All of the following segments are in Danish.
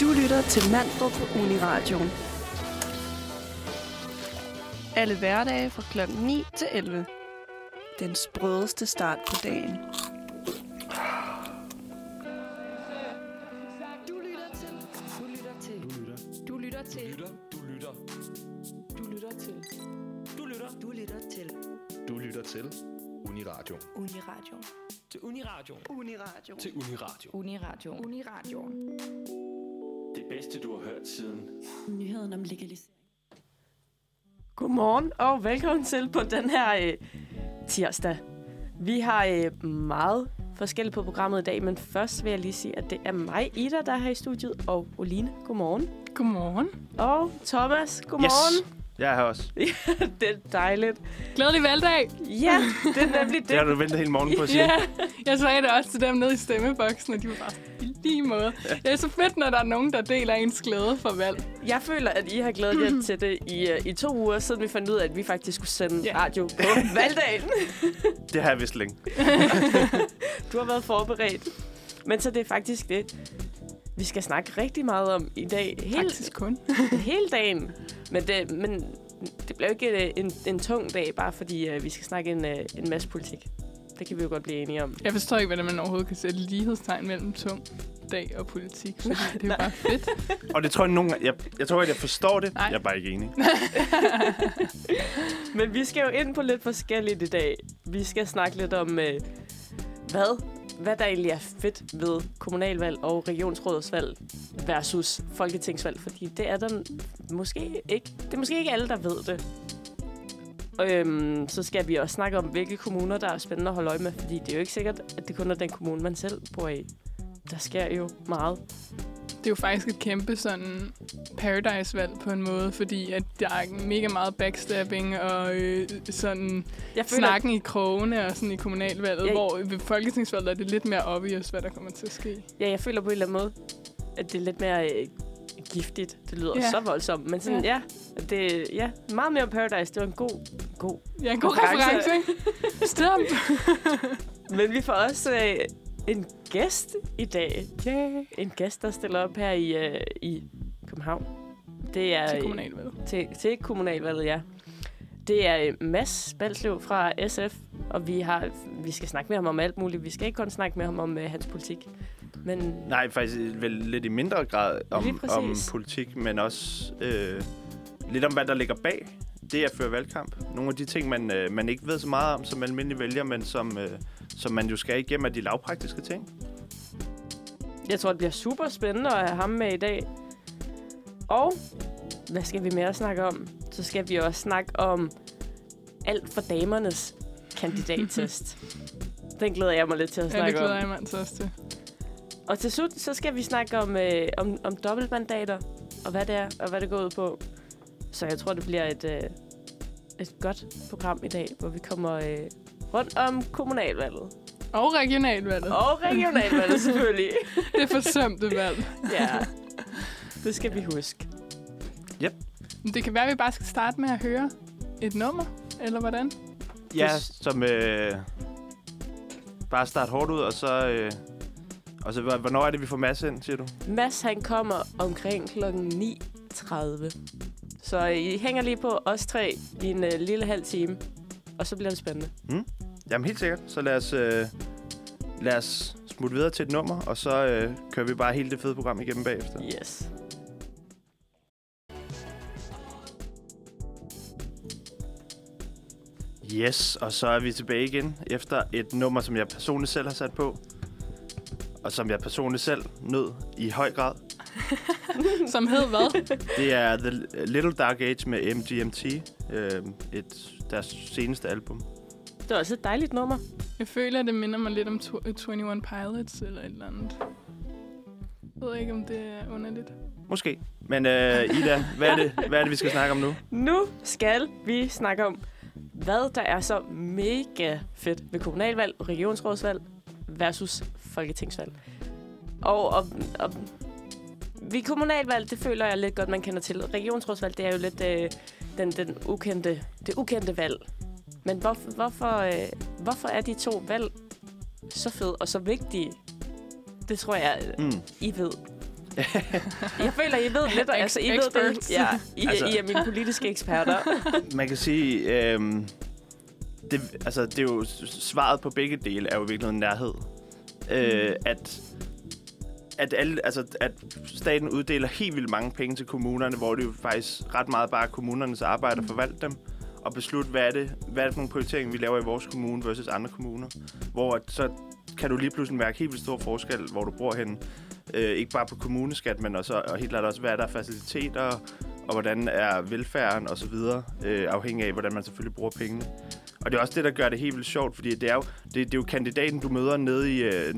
Du lytter til Mandrup på Uniradioen. Alle hverdage fra kl. 9 til 11. Den sprødeste start på dagen. Du lytter til. Du lytter til. Du lytter. Du lytter Du til. Du lytter. Du lytter til. Du lytter. Du lytter til. Du lytter til Uniradio. Uniradio. Til Uniradio. Uniradio. Til Uniradio. Uniradio. Uniradio. Det bedste, du har hørt siden. Nyheden om legalisering. Godmorgen og velkommen til på den her øh, tirsdag. Vi har øh, meget forskelligt på programmet i dag, men først vil jeg lige sige, at det er mig, Ida, der er her i studiet, og Oline, godmorgen. Godmorgen. Og Thomas, godmorgen. Yes. Jeg er her også. det er dejligt. Glædelig valgdag. Ja, det er nemlig det. Det har du ventet hele morgen på at sige. Ja, jeg sagde det også til dem nede i stemmeboksen, og de var bare i lige måde. Det er så fedt, når der er nogen, der deler ens glæde for valg. Jeg føler, at I har glædet jer til det i, øh, i to uger, siden vi fandt ud af, at vi faktisk skulle sende Ja. radio på valgdagen. Det har jeg vist længe. Du har været forberedt. Men så det er faktisk det, vi skal snakke rigtig meget om i dag. Hele, Faktisk kun. hele dagen. Men det, men det bliver jo ikke øh, en, en tung dag, bare fordi uh, vi skal snakke en, uh, en masse politik. Det kan vi jo godt blive enige om. Jeg forstår ikke, hvordan man overhovedet kan sætte lighedstegn mellem tung dag og politik, fordi det er jo bare fedt. Og det tror jeg, nogen, jeg, jeg tror, at jeg forstår det. Nej. Jeg er bare ikke enig. Men vi skal jo ind på lidt forskelligt i dag. Vi skal snakke lidt om, uh, hvad, hvad der egentlig er fedt ved kommunalvalg og regionsrådsvalg versus folketingsvalg. Fordi det er der måske ikke. Det er måske ikke alle, der ved det. Øhm, så skal vi også snakke om, hvilke kommuner, der er spændende at holde øje med. Fordi det er jo ikke sikkert, at det kun er den kommune, man selv bor i. Der sker jo meget. Det er jo faktisk et kæmpe sådan paradise-valg på en måde, fordi at der er mega meget backstabbing og øh, sådan Jeg føler, snakken i krogene og sådan i kommunalvalget, Ja. hvor ved folketingsvalget er det lidt mere obvious, hvad der kommer til at ske. ja, jeg føler på en eller anden måde, at det er lidt mere øh, giftigt. Det lyder Ja. så voldsomt. Men sådan, ja. ja, det, ja, meget mere Paradise. Det var en god, god. Ja, en god Reference. reference? Stop! Men vi får også øh, en gæst i dag. Yeah. En gæst, der stiller op her i, øh, i København. Det er, Til øh, kommunalvalget. til, til kommunalvalget, ja. Det er øh, Mads Balslev fra SF, og vi, har, vi skal snakke med ham om alt muligt. Vi skal ikke kun snakke med ham om øh, hans politik. Men Nej, faktisk vel lidt i mindre grad om, om politik, men også øh, lidt om, hvad der ligger bag det at føre valgkamp. Nogle af de ting, man, øh, man ikke ved så meget om som almindelig vælger, men som, øh, som man jo skal igennem af de lavpraktiske ting. jeg tror, det bliver super spændende at have ham med i dag. Og hvad skal vi mere snakke om? Så skal vi også snakke om alt for damernes kandidattest. Den glæder jeg mig lidt til at Ja, det snakke glæder om. jeg mig også til. Og til slut, så skal vi snakke om, øh, om, om dobbeltmandater, og hvad det er, og hvad det går ud på. Så jeg tror, det bliver et, øh, et godt program i dag, hvor vi kommer øh, rundt om kommunalvalget. Og regionalvalget. Og regionalvalget selvfølgelig. Det forsømte valg. ja, det skal vi huske. Men Det kan være, at vi bare skal starte med at høre et nummer, eller hvordan? Ja, som øh, bare starte hårdt ud, og så... Øh, og så, hvornår er det, vi får masse ind, siger du? Mads, han kommer omkring kl. 9.30. Så I hænger lige på os tre i en øh, lille halv time, og så bliver det spændende. Jamen helt sikkert. Så lad os, øh, lad os smutte videre til et nummer, og så øh, kører vi bare hele det fede program igennem bagefter. Yes. Yes, og så er vi tilbage igen efter et nummer, som jeg personligt selv har sat på. Og som jeg personligt selv nød i høj grad. Som hed hvad? Det er The Little Dark Age med MGMT. Øh, et, deres seneste album. Det var også et dejligt nummer. Jeg føler, at det minder mig lidt om tw- 21 Pilots eller et eller andet. Jeg ved ikke, om det er underligt. Måske. Men øh, Ida, hvad er, det, hvad er det, vi skal snakke om nu? Nu skal vi snakke om, hvad der er så mega fedt ved kommunalvalg, regionsrådsvalg versus folketingsvalg. Og, og, og ved kommunalvalg, det føler jeg lidt godt, man kender til. Regionsrådsvalg, det er jo lidt øh, den, den ukendte, det ukendte valg. Men hvorfor, hvorfor, øh, hvorfor er de to valg så fede og så vigtige? Det tror jeg, Mm. I ved. Jeg føler, I ved lidt, altså, I ved det. Ja, I, Altså- I er mine politiske eksperter. Man kan sige, øhm, det, altså, det er jo svaret på begge dele er jo i virkeligheden nærhed. Øh, at, at, alle, altså, at staten uddeler helt vildt mange penge til kommunerne, hvor det jo faktisk ret meget bare er kommunernes arbejde at forvalte dem og beslutte, hvad er det, hvad er det for nogle prioriteringer, vi laver i vores kommune versus andre kommuner. Hvor at, så kan du lige pludselig mærke helt vildt stor forskel, hvor du bor henne. Øh, ikke bare på kommuneskat, men også, og helt klart også, hvad er der er faciliteter, og hvordan er velfærden osv., øh, afhængig af, hvordan man selvfølgelig bruger pengene. Og det er også det, der gør det helt vildt sjovt, fordi det er jo, det, det er jo kandidaten, du møder nede i, øh,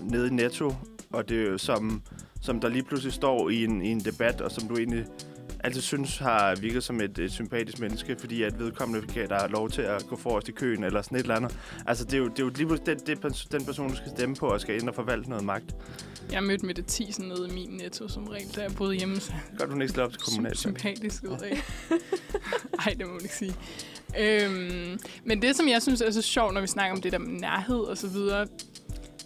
nede i Netto, og det er som, som der lige pludselig står i en, i en debat, og som du egentlig altid synes har virket som et, et sympatisk menneske, fordi at vedkommende kan der har lov til at gå forrest i køen, eller sådan et eller andet. Altså, det er jo, det er jo lige pludselig det, det, den person, du skal stemme på, og skal ind og forvalte noget magt. Jeg mødte Mette Thiesen nede i min netto som regel, da jeg boede hjemme. Så Godt, hun ikke slår op til kommunalt. sympatisk ud af. Ej, det må man ikke sige. Øhm, men det, som jeg synes er så sjovt, når vi snakker om det der med nærhed og så videre,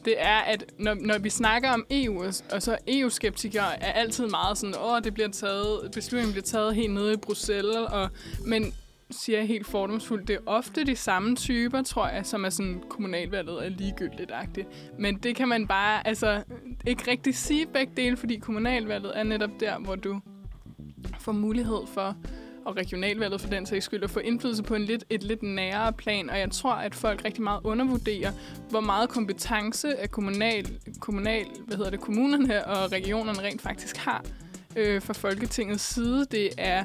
det er, at når, når vi snakker om EU, og, så EU-skeptikere er altid meget sådan, åh, det bliver taget, beslutningen bliver taget helt nede i Bruxelles, og, men siger jeg helt fordomsfuldt, det er ofte de samme typer, tror jeg, som er sådan, kommunalvalget er ligegyldigt-agtigt. Men det kan man bare altså, ikke rigtig sige begge dele, fordi kommunalvalget er netop der, hvor du får mulighed for, og regionalvalget for den sags skyld, at få indflydelse på en lidt, et lidt nærere plan. Og jeg tror, at folk rigtig meget undervurderer, hvor meget kompetence af kommunal, kommunal, hvad hedder det, kommunerne og regionerne rent faktisk har øh, fra Folketingets side. Det er,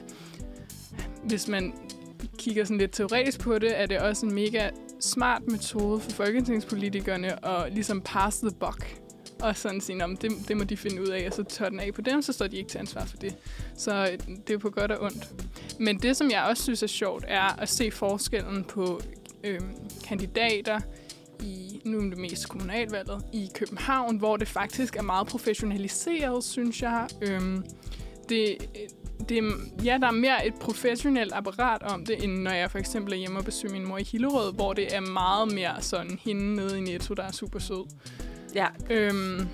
hvis man kigger sådan lidt teoretisk på det, er det også en mega smart metode for folketingspolitikerne at ligesom pass the buck. Og sådan sige, om det, det må de finde ud af, og så tør den af på dem, så står de ikke til ansvar for det. Så øh, det er på godt og ondt. Men det, som jeg også synes er sjovt, er at se forskellen på øhm, kandidater i, nu er det mest kommunalvalget, i København, hvor det faktisk er meget professionaliseret, synes jeg. Øhm, det, øh, det, ja, der er mere et professionelt apparat om det, end når jeg for eksempel er hjemme og besøger min mor i Hillerød, hvor det er meget mere sådan hende nede i Netto, der er super sød. Ja, Øhm,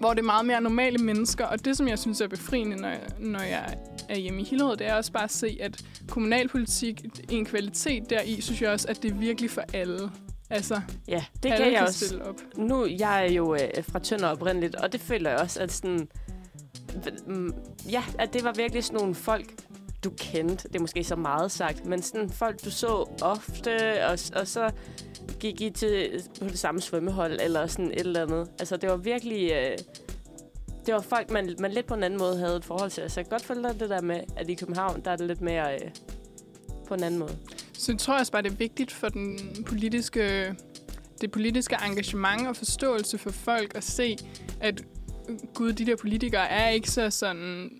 hvor det er meget mere normale mennesker, og det, som jeg synes er befriende, når jeg, når jeg er hjemme i Hillerød, det er også bare at se, at kommunalpolitik, en kvalitet deri, synes jeg også, at det er virkelig for alle. Altså, ja det alle kan jeg kan også. op. Nu, jeg er jo øh, fra Tønder oprindeligt, og det føler jeg også, at sådan... Mm, ja, at det var virkelig sådan nogle folk, du kendte. Det er måske så meget sagt, men sådan folk, du så ofte, og, og så gik I til, på det samme svømmehold, eller sådan et eller andet. Altså, det var virkelig... Øh, det var folk, man, man lidt på en anden måde havde et forhold til. Så jeg kan godt følge dig det der med, at i København, der er det lidt mere øh, på en anden måde. Så jeg tror også bare, det er vigtigt for den politiske, det politiske engagement og forståelse for folk at se, at øh, gud, de der politikere er ikke så sådan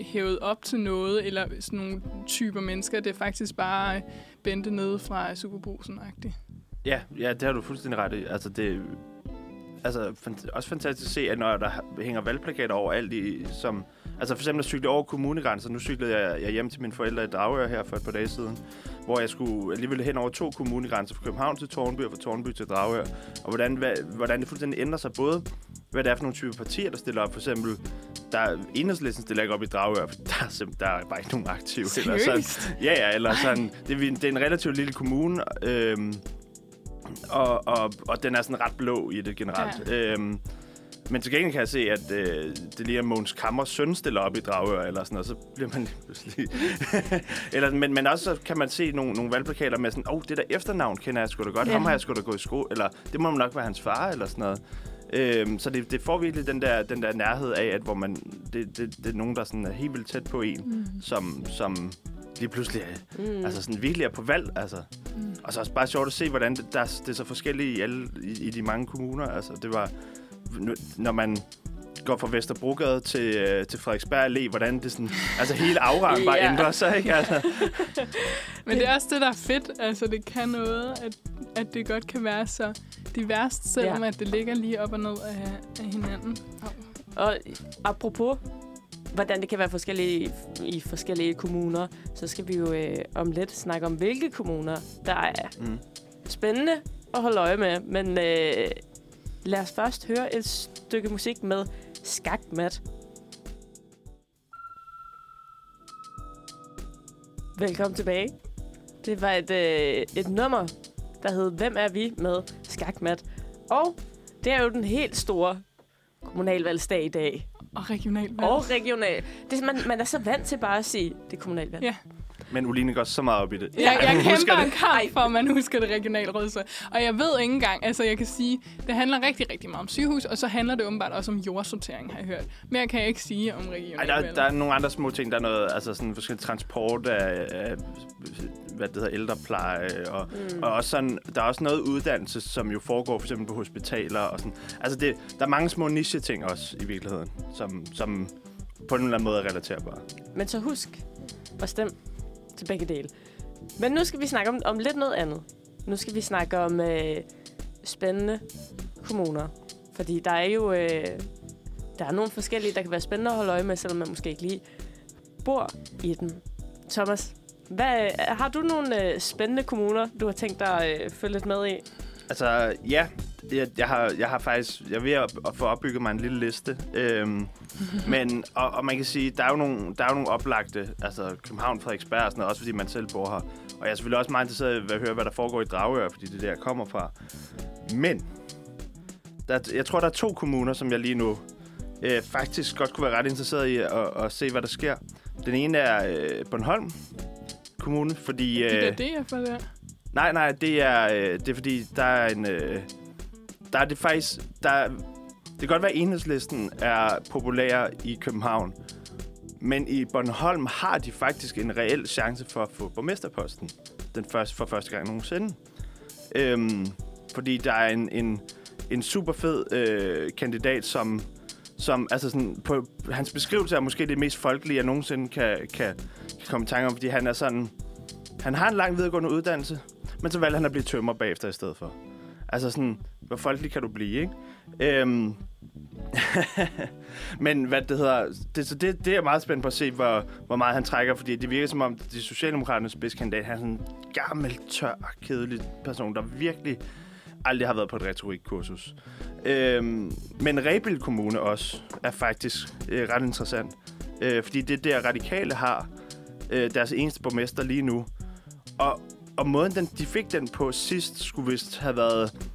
hævet op til noget, eller sådan nogle typer mennesker. Det er faktisk bare øh, Bente nede fra Superbrusen-agtigt. Ja, ja, det har du fuldstændig ret i. Altså, det altså, fant- også fantastisk at se, at når der hænger valgplakater over alt i, som... Altså for eksempel at cykle over kommunegrænser. Nu cyklede jeg, jeg hjem til mine forældre i Dragør her for et par dage siden, hvor jeg skulle alligevel hen over to kommunegrænser fra København til Tornby og fra Tornby til Dragør. Og hvordan, hvad, hvordan det fuldstændig ændrer sig både, hvad det er for nogle typer partier, der stiller op. For eksempel, der er enhedslisten stiller ikke op i Dragør, for der er, simpelthen, der er bare ikke nogen aktive. Eller sådan, Seriøst? Ja, ja, eller sådan. Det, er, det er en relativt lille kommune, øhm, og, og, og den er sådan ret blå i det generelt. Ja. Øhm, men til gengæld kan jeg se, at øh, det lige er Måns Kammers søn stiller op i Dragør, eller sådan, og så bliver man lige pludselig... eller, men, men også så kan man se nogle, nogle valgplakater med sådan, åh, oh, det der efternavn kender jeg sgu da godt, ja. Ham har jeg sgu da gået i skole, eller det må nok være hans far, eller sådan noget. Øhm, så det, det får virkelig den der, den der nærhed af, at hvor man, det, det, det er nogen, der sådan er helt vildt tæt på en, mm. som, som lige pludselig er, Mm. altså sådan virkelig er på valg. Altså. Mm. Og så også bare sjovt at se, hvordan det, der, det er så forskelligt i, alle, i, i de mange kommuner. Altså, det var, når man går fra Vesterbrogade til, øh, til Frederiksberg Allé, hvordan det sådan, altså hele auraen bare Ja. ændrer sig, ikke? Altså, Men det er også det, der er fedt. Altså, det kan noget, at, at det godt kan være så diverst, selvom ja. at det ligger lige op og ned af, af hinanden. Og apropos, hvordan det kan være forskellige i forskellige kommuner, så skal vi jo øh, om lidt snakke om, hvilke kommuner, der er mm. spændende at holde øje med. Men øh, lad os først høre et stykke musik med Skakmat. Velkommen tilbage. Det var et, øh, et nummer, der hed Hvem er vi med Skakmat. Og det er jo den helt store kommunalvalgsdag i dag. Og regionalvalg. Og regional. Det, man, man er så vant til bare at sige, det er kommunalvalg. Ja. Men Uline går så meget op i det. Jeg, jeg husker kæmper det. en kamp for, at man husker det regionalrådsvalg. Og jeg ved ikke engang, altså jeg kan sige, det handler rigtig, rigtig meget om sygehus, og så handler det åbenbart også om jordsortering, har jeg hørt. Mere kan jeg ikke sige om Ej, regionalvalg. der, der er nogle andre små ting. Der er noget, altså sådan forskellig transport af, af hvad det hedder, ældrepleje. Og, mm. og også sådan, der er også noget uddannelse, som jo foregår for eksempel på hospitaler. Og sådan. Altså det, der er mange små niche-ting også i virkeligheden, som, som på en eller anden måde er relaterbare. Men så husk at stemme til begge dele. Men nu skal vi snakke om, om lidt noget andet. Nu skal vi snakke om øh, spændende kommuner. Fordi der er jo øh, der er nogle forskellige, der kan være spændende at holde øje med, selvom man måske ikke lige bor i den. Thomas, hvad, har du nogle øh, spændende kommuner, du har tænkt dig at øh, følge lidt med i? Altså, ja, jeg, jeg, har, jeg har faktisk... Jeg er ved at, at få opbygget mig en lille liste. Øhm, men, og, og man kan sige, der er jo nogle, der er jo nogle oplagte, altså København, Frederiksberg og sådan noget, også fordi man selv bor her. Og jeg er selvfølgelig også meget interesseret i at høre, hvad der foregår i Dragør, fordi det er der, jeg kommer fra. Men, der, er- jeg tror, der er to kommuner, som jeg lige nu øh, faktisk godt kunne være ret interesseret i at, at se, hvad der sker. Den ene er øh, Bornholm Kommune, fordi... Øh, der DF'er der. Nej, nej, det er, øh, det er fordi, der er en... Øh, der er det faktisk... Der, det kan godt være, at enhedslisten er populær i København. Men i Bornholm har de faktisk en reel chance for at få borgmesterposten. Den første, for første gang nogensinde. Øhm, fordi der er en, en, en super fed øh, kandidat, som, som altså sådan, på, hans beskrivelse er måske det mest folkelige, jeg nogensinde kan, kan, kan komme i tanke om, fordi han er sådan... Han har en lang videregående uddannelse, men så valgte han at blive tømmer bagefter i stedet for. Altså sådan, hvor folkelig kan du blive, ikke? Øhm, men hvad det hedder, det, så det, det er meget spændt på at se, hvor, hvor meget han trækker, fordi det virker som om, de Socialdemokraternes spidskandidat, han er sådan en gammel, tør, kedelig person, der virkelig aldrig har været på et retorikkursus. Øhm, men Rebild Kommune også er faktisk øh, ret interessant, øh, fordi det er der radikale har øh, deres eneste borgmester lige nu. Og, og måden, den, de fik den på sidst, skulle vist have været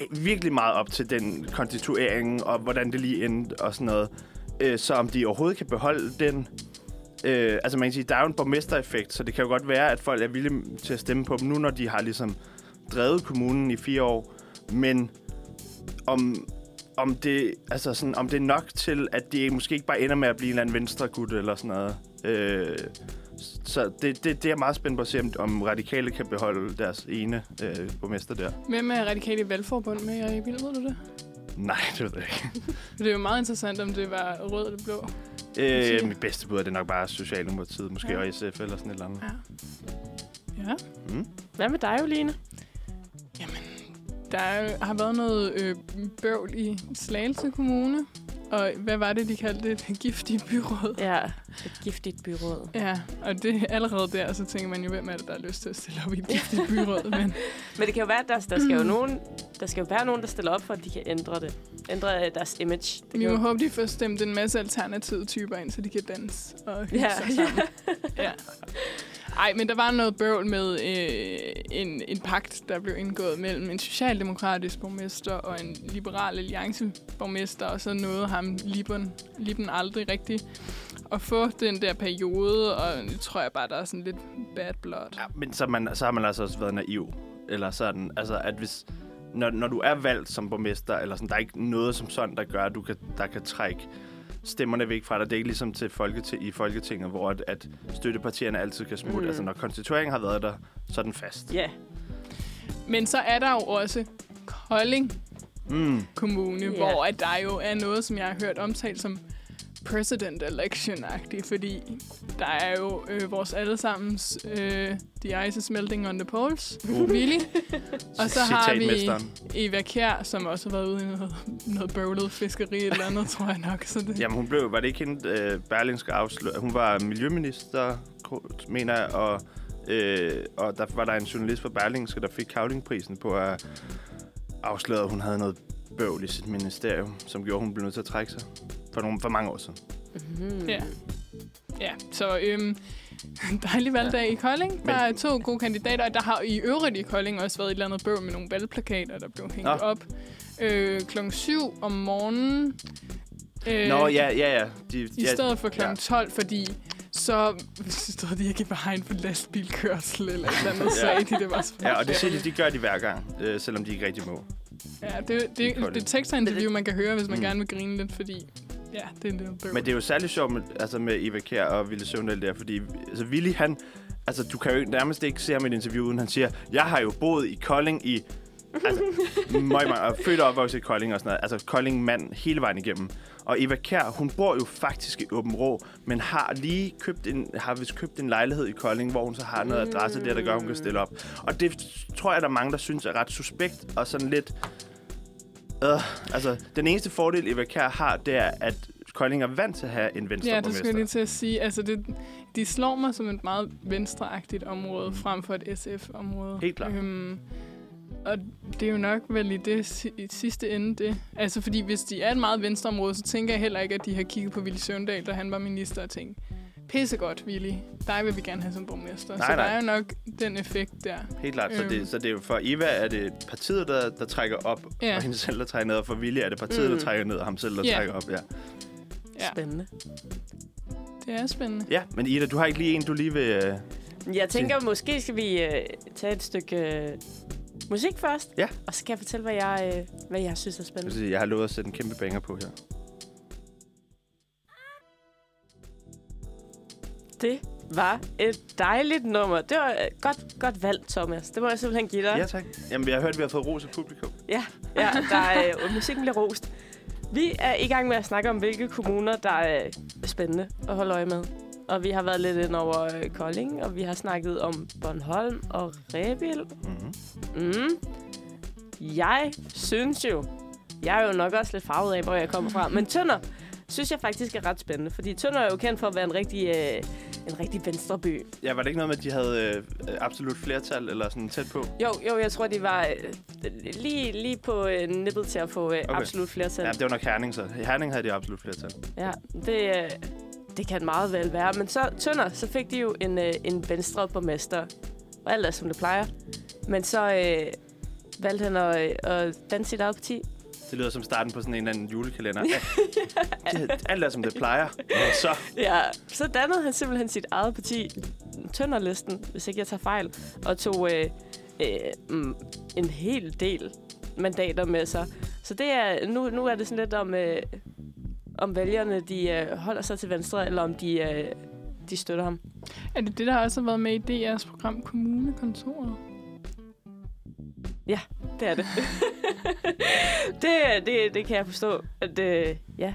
øh, virkelig meget op til den konstituering, og hvordan det lige endte og sådan noget. Øh, så om de overhovedet kan beholde den... Øh, altså man kan sige, der er jo en borgmestereffekt, så det kan jo godt være, at folk er villige til at stemme på dem nu, når de har ligesom drevet kommunen i fire år. Men om, om, det, altså sådan, om det er nok til, at de måske ikke bare ender med at blive en eller anden venstregud eller sådan noget. Øh, så det, det, det er jeg meget spændt på at se, om, om radikale kan beholde deres ene øh, borgmester der. Hvem er radikale valgforbund med i Rebild, ved du det? Nej, det ved jeg ikke. Det er jo meget interessant, om det var rød eller blå. Øh, mit bedste bud er det nok bare Socialdemokratiet, måske Ja. og SF eller sådan et eller andet. Ja. Ja. Mm. Hvad med dig, Oline? Der er- har været noget øh, bøvl i Slagelse Kommune. Og hvad var det, de kaldte det? Et giftigt byråd. Ja, et giftigt byråd. Ja, og det allerede der, så tænker man jo, hvem er det, der har lyst til at stille op i et giftigt byråd. Men Men det kan jo være, at der, der skal jo nogen, der skal jo være nogen, der stiller op for, at de kan ændre det. Ændre øh, deres image. Det vi må jo... håbe, de får stemt en masse alternative typer ind, så de kan danse og hygge Ja, sig sammen. ja. Ej, men der var noget bøvl med øh, en, en pagt, der blev indgået mellem en socialdemokratisk borgmester og en liberal allianceborgmester, og så nåede ham Liben, Liben aldrig rigtigt at få den der periode, og det tror jeg bare, der er sådan lidt bad blood. Ja, men så, man, så har man altså også været naiv. Eller sådan, altså at hvis... Når, når du er valgt som borgmester, eller sådan, der er ikke noget som sådan, der gør, at du kan, der kan trække stemmerne væk fra dig. Det er ikke ligesom til folketing, i Folketinget, hvor at, at støttepartierne altid kan smutte. Mm. Altså, når konstitueringen har været der, så er den fast. Ja, Men så er der jo også Kolding Mm. Kommune, yeah. hvor at der jo er noget, som jeg har hørt omtalt som president election-agtigt, fordi der er jo øh, vores allesammens øh, The Ice is Melting on the Polls, Uh. Willy. Og så har vi. Eva Kjær, som også har været ude i noget, noget bøvlet fiskeri eller andet, tror jeg nok. Så det, Jamen, hun blev, var det ikke hende, øh, Berlingske afsløre? Hun var miljøminister, mener jeg, og, øh, og der var der en journalist fra Berlingske, der fik Kavlingprisen på at afsløre, at hun havde noget bøvl i sit ministerium, som gjorde, at hun blev nødt til at trække sig for, nogle, for mange år siden. Mm. Ja. Ja, så øhm, dejlig valgdag i Kolding. Der er to gode kandidater, og der har i øvrigt i Kolding også været et eller andet bøvl med nogle valgplakater, der blev hængt Nå. op øh, klokken 7 om morgenen. Øh, Nå, ja, ja, ja. De, I ja, stedet for klokken ja. 12, fordi så stod de ikke i vejen for lastbilkørsel eller et eller andet, Ja. sagde de, det var så Ja, og det siger de, de gør de hver gang, øh, selvom de ikke rigtig må. Ja, det, det, Kolding. det er teksterinterview, man kan høre, hvis man Mm. gerne vil grine lidt, fordi ja, det er lidt bøvl. Men det er jo særlig sjovt med, altså med Eva Kjær og Ville Søvndal der, fordi altså Willy, han, altså du kan jo nærmest ikke se ham i et interview, uden han siger, jeg har jo boet i Kolding i, altså, møg mig, og født og opvokset i Kolding og sådan noget, altså Kolding mand hele vejen igennem. Og Eva Kjær, hun bor jo faktisk i Åben Rå, men har lige købt en, har vist købt en lejlighed i Kolding, hvor hun så har noget adresse der, der gør, at hun kan stille op. Og det tror jeg, der er mange, der synes er ret suspekt, og sådan lidt... Øh, altså, den eneste fordel, Eva Kjær har, det er, at Kolding er vant til at have en Ja, venstreborgmester. det skulle jeg lige til at sige. Altså, det, de slår mig som et meget venstreagtigt område, frem for et SF-område. Helt klart. Øhm, og det er jo nok vel i det i sidste ende det. Altså, fordi hvis de er et meget venstreområde, så tænker jeg heller ikke, at de har kigget på Willy Søvndal, da han var minister, og tænkt, pissegodt, Willy. Dig vil vi gerne have som borgmester. Nej, så nej. der er jo nok den effekt der. Helt klart. Så, Øhm. det, så det er jo for Eva er det partiet, der, der trækker op, Ja. og hende selv, der trækker ned. Og for Willy er det partiet, Mm. der trækker ned, og ham selv, der Ja. trækker op. Ja. Ja, Spændende. det er spændende. ja, men Ida, du har ikke lige en, du lige vil... Øh... Jeg tænker, måske skal vi øh, tage et stykke øh, musik først. Ja. Og så kan jeg fortælle, hvad jeg, øh, hvad jeg synes er spændende. jeg har lovet at sætte en kæmpe banger på her. Det var et dejligt nummer. Det var øh, godt, godt valgt, Thomas. Det må jeg simpelthen give dig. Ja, tak. Jamen, jeg har hørt, at vi har fået ros af publikum. Ja, ja der er, øh, musikken bliver rost. Vi er i gang med at snakke om, hvilke kommuner, der er spændende at holde øje med. Og vi har været lidt ind over øh, Kolding, og vi har snakket om Bornholm og Rebild. Mm-hmm. Mm. Jeg synes jo, jeg er jo nok også lidt farvet af, hvor jeg kommer fra, men Tønder synes jeg faktisk er ret spændende, fordi Tønder er jo kendt for at være en rigtig, øh, en rigtig venstreby. Ja, var det ikke noget med, at de havde øh, absolut flertal, eller sådan tæt på? Jo, jo, jeg tror, de var øh, lige, lige på øh, nippet til at få øh, Okay. absolut flertal. Ja, det var nok Herning, så. I Herning havde de absolut flertal. Ja, det, øh, det kan meget vel være. Men så Tønder, så fik de jo en, øh, en venstre borgmester. Og alt er, som det plejer. Men så øh, valgte han at, øh, at danse sit eget parti. Det lyder som starten på sådan en eller anden julekalender. Ja, det, alt er, som det plejer. Men så... Ja, så dannede han simpelthen sit eget parti, Tønderlisten, hvis ikke jeg tager fejl, og tog øh, øh, mm, en hel del mandater med sig. Så det er, nu, nu er det sådan lidt om, øh, om vælgerne de øh, holder sig til venstre, eller om de, øh, de støtter ham. Er det det, der også har været med i DR's program Kommunekontoret? Det er det. det, det. Det kan jeg forstå. At, øh, ja,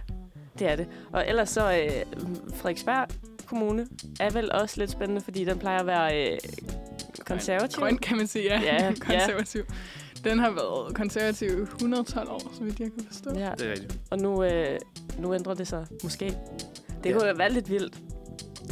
det er det. Og ellers så øh, Frederiksberg Kommune er vel også lidt spændende, fordi den plejer at være øh, konservativ. Grøn, kan man sige, ja. Ja, ja. konservativ. Den har været konservativ i 112 år, så vidt jeg kan forstå. Ja, Det er rigtigt. og nu, øh, nu ændrer det sig måske. Det Ja. kunne jo være lidt vildt.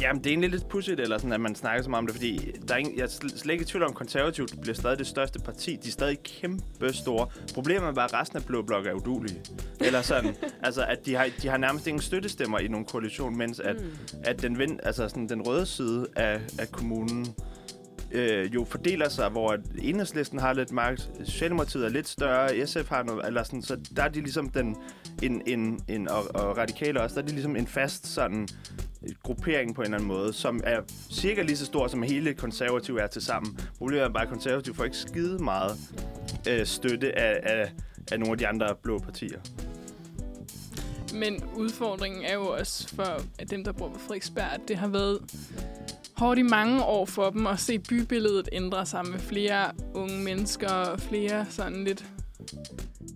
Jamen, det er egentlig lidt pudsigt, eller sådan, at man snakker så meget om det, fordi der er ingen, jeg er sl- slet ikke i tvivl om, at konservativt bliver stadig det største parti. De er stadig kæmpe store. Problemet er bare, at resten af Blå Blok er udulige. Eller sådan, altså, at de har, de har nærmest ingen støttestemmer i nogen koalition, mens at, Mm. at den, vind, altså sådan, den røde side af, af kommunen øh, jo fordeler sig, hvor at enhedslisten har lidt magt, Socialdemokratiet er lidt større, SF har noget, eller sådan, så der er de ligesom den, en, en, en, og, og radikale også, der er de ligesom en fast sådan gruppering på en eller anden måde, som er cirka lige så stor, som hele konservative er til sammen. Problemet er bare, at konservativ får ikke skide meget øh, støtte af, af, af nogle af de andre blå partier. Men udfordringen er jo også for at dem, der bor på Frederiksberg, at det har været hårdt i mange år for dem at se bybilledet ændre sig med flere unge mennesker og flere sådan lidt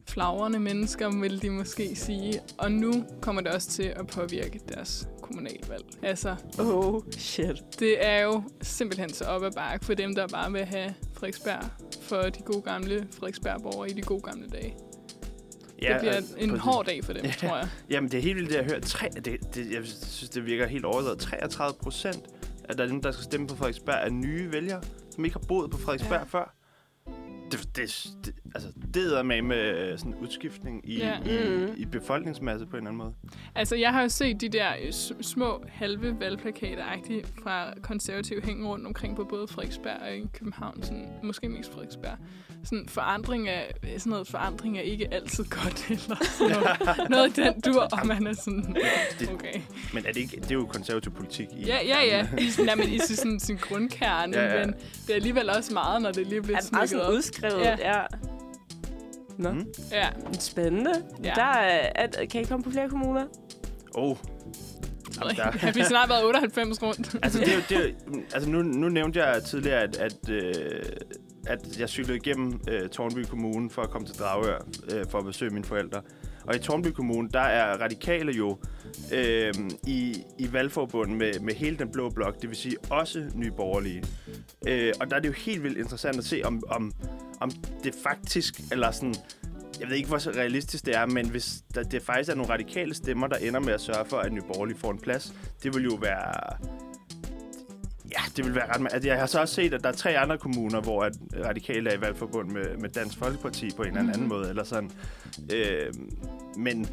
flagrende mennesker, vil de måske sige. Og nu kommer det også til at påvirke deres kommunalvalg. Altså, Oh, shit. det er jo simpelthen så op ad bakke for dem, der bare vil have Frederiksberg for de gode gamle Frederiksberg-borgere i de gode gamle dage. Ja, det bliver en præcis. hård dag for dem, Ja. tror jeg. Jamen, det er helt vildt, det jeg hørt. Tre, det, det, jeg synes, det virker helt overdrevet. 33 procent af dem, der skal stemme på Frederiksberg, er nye vælgere, som ikke har boet på Frederiksberg ja. før. Det, det, det, altså, det er med med sådan en udskiftning i, Ja. ja. Mm. i, i befolkningsmasse på en eller anden måde. Altså, jeg har jo set de der øh, små halve valgplakater fra konservative hænge rundt omkring på både Frederiksberg og i København. Sådan, måske mest Frederiksberg. Sådan forandring af, sådan noget forandring er ikke altid godt, eller sådan noget, noget den dur, og man er sådan, Det- okay. Men er det, ikke, det er jo konservativ politik. I, Ja, ja, ja. I, sådan- nej, men i sådan, sin grundkerne, Ja, ja, men det er alligevel også meget, når det lige bliver Er det meget smækket sådan op. udskrevet? Ja. Ja. Nå, Mm. Ja, spændende. Ja. Der er, at, kan I komme på flere kommuner? Oh, Jamen, der- ja, vi har snart været 98 rundt. altså, det er, jo- det er, altså nu, nu nævnte jeg tidligere, at, at, øh, at jeg cyklede igennem øh, Tornby Kommune for at komme til Dragør øh, for at besøge mine forældre. Og i Tornby Kommune, der er radikale jo øh, i, i valgforbund med, med hele den blå blok, det vil sige også nye borgerlige. Øh, og der er det jo helt vildt interessant at se, om, om, om det faktisk, eller sådan, jeg ved ikke, hvor så realistisk det er, men hvis der, det faktisk er nogle radikale stemmer, der ender med at sørge for, at Nye Borgerlige får en plads, det vil jo være... Ja, det vil være ret... ma- Altså, jeg har så også set, at der er tre andre kommuner, hvor at radikale er i valgforbund med, med Dansk Folkeparti på en eller anden Mhm. måde, eller sådan. Øh, men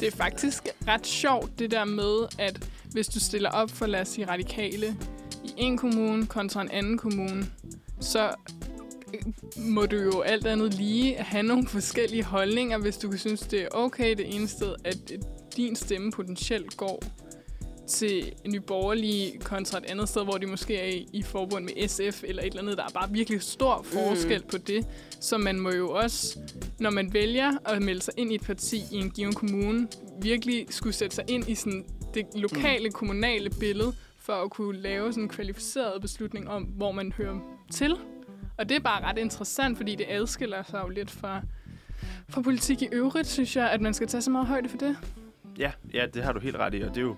Det er faktisk ret sjovt, det der med, at hvis du stiller op for, lad os sige, radikale i en kommune kontra en anden kommune, så øh, må du jo alt andet lige have nogle forskellige holdninger, hvis du kan synes, det er okay det ene sted, at øh, din stemme potentielt går til Nye Borgerlige kontra et andet sted, hvor de måske er i, i forbund med SF eller et eller andet. Der er bare virkelig stor forskel mm. på det. Så man må jo også, når man vælger at melde sig ind i et parti i en given kommune, virkelig skulle sætte sig ind i sådan det lokale, kommunale billede, for at kunne lave sådan en kvalificeret beslutning om, hvor man hører til. Og det er bare ret interessant, fordi det adskiller sig jo lidt fra, fra politik i øvrigt, synes jeg, at man skal tage så meget højde for det. ja, ja, det har du helt ret i, og det er jo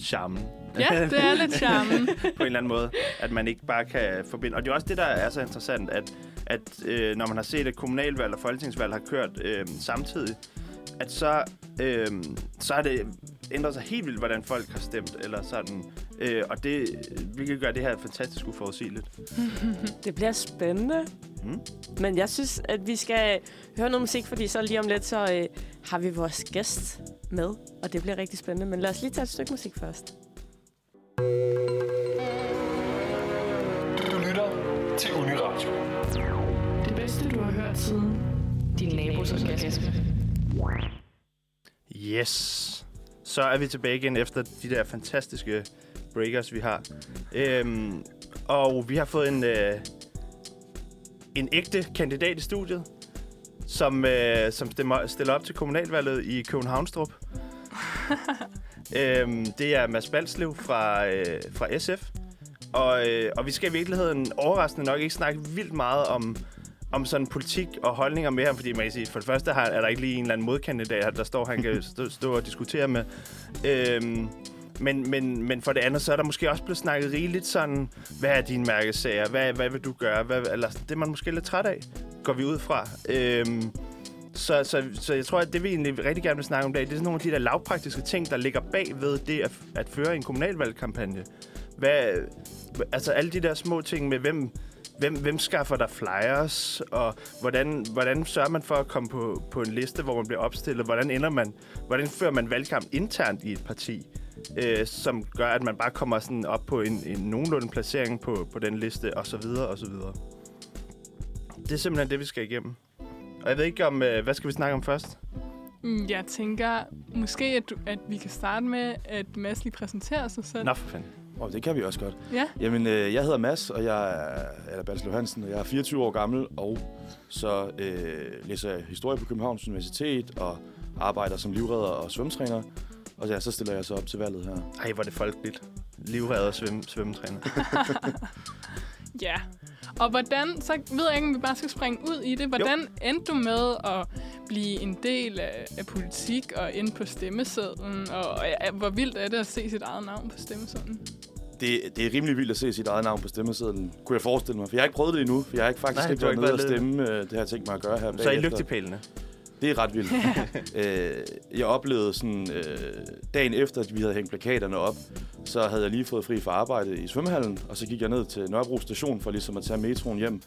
charmen. Ja, det er lidt charmen. på en eller anden måde, at man ikke bare kan forbinde. Og det er også det, der er så interessant, at, at øh, når man har set, at kommunalvalg og folketingsvalg har kørt øh, samtidig, at så, øh, så har det ændret sig helt vildt, hvordan folk har stemt, eller sådan. Øh, og det, hvilket gør det her fantastisk uforudsigeligt. Det bliver spændende. Mm. Men jeg synes, at vi skal høre noget musik, fordi så lige om lidt, så øh, har vi vores gæst med. Og det bliver rigtig spændende. Men lad os lige tage et stykke musik først. Du lytter til Uniradio. Det bedste, du har hørt siden din nabos orgasme. Yes. Så er vi tilbage igen efter de der fantastiske breakers, vi har. Øhm, og vi har fået en, øh, en ægte kandidat i studiet, som, øh, som stemmer, stiller op til kommunalvalget i Københavnstrup. øhm, det er Mads Balslev fra, øh, fra SF. Og, øh, og vi skal i virkeligheden overraskende nok ikke snakke vildt meget om, om sådan politik og holdninger med ham, fordi man kan sige, for det første har, er der ikke lige en eller anden modkandidat, der står, han kan stå, stå og diskutere med. Øhm, men, men, men for det andet, så er der måske også blevet snakket rigeligt sådan, hvad er dine mærkesager, hvad, hvad vil du gøre, hvad, eller det er man måske lidt træt af, går vi ud fra. Øhm, så, så, så jeg tror, at det vi egentlig rigtig gerne vil snakke om i dag, det er sådan nogle af de der lavpraktiske ting, der ligger bag ved det at, at føre en kommunalvalgkampagne. Hvad, altså alle de der små ting med, hvem, hvem, hvem skaffer der flyers, og hvordan, hvordan sørger man for at komme på, på en liste, hvor man bliver opstillet? Hvordan ender man, hvordan fører man valgkamp internt i et parti, øh, som gør, at man bare kommer sådan op på en, en nogenlunde placering på, på den liste, og så videre, og så videre. Det er simpelthen det, vi skal igennem. Og jeg ved ikke om, øh, hvad skal vi snakke om først? Mm, Jeg tænker måske, at, du, at vi kan starte med, at Mads lige præsenterer sig selv. Nå, for fanden. Oh, det kan vi også godt. Ja, Jamen, øh, jeg hedder Mads, og jeg er, eller Balslev Hansen, og jeg er 24 år gammel, og så øh, læser jeg historie på Københavns Universitet, og arbejder som livredder og svømmetræner. Og ja, så stiller jeg så op til valget her. Ej, hvor er det folkeligt. Livredder og svøm, svømmetræner. ja. Og hvordan, så ved jeg ikke, om vi bare skal springe ud i det. Hvordan jo. endte du med at blive en del af, af politik og ind på stemmesedlen? Og, og ja, hvor vildt er det at se sit eget navn på stemmesedlen? Det, det er rimelig vildt at se sit eget navn på stemmesedlen, kunne jeg forestille mig. For jeg har ikke prøvet det endnu, for jeg har ikke faktisk Nej, ikke været nede at været stemme. øh, Det har jeg tænkt mig at gøre her Så er I bagefter. lygtepælene. Det er ret vildt. øh, jeg oplevede sådan, øh, dagen efter, at vi havde hængt plakaterne op, så havde jeg lige fået fri fra arbejde i svømmehallen, og så gik jeg ned til Nørrebro station for ligesom at tage metroen hjem.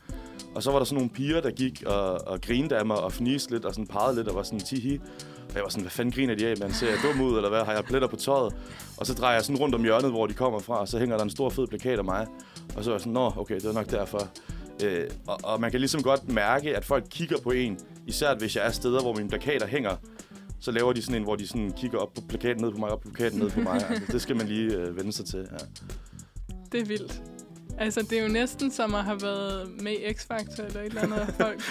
Og så var der sådan nogle piger, der gik og, og grinede af mig og fniste lidt og sådan pegede lidt og var sådan tihi. Og jeg var sådan, hvad fanden griner de af, man ser jeg dum ud, eller hvad, har jeg pletter på tøjet? Og så drejer jeg sådan rundt om hjørnet, hvor de kommer fra, og så hænger der en stor fed plakat af mig. Og så var jeg sådan, nå, okay, det er nok derfor. Øh, og, og man kan ligesom godt mærke, at folk kigger på en, især hvis jeg er steder, hvor mine plakater hænger, så laver de sådan en, hvor de sådan kigger op på plakaten ned på mig, op på plakaten ned på mig. Altså, det skal man lige øh, vende sig til. Ja. Det er vildt. Altså, det er jo næsten som at have været med i X-Factor eller et eller andet, folk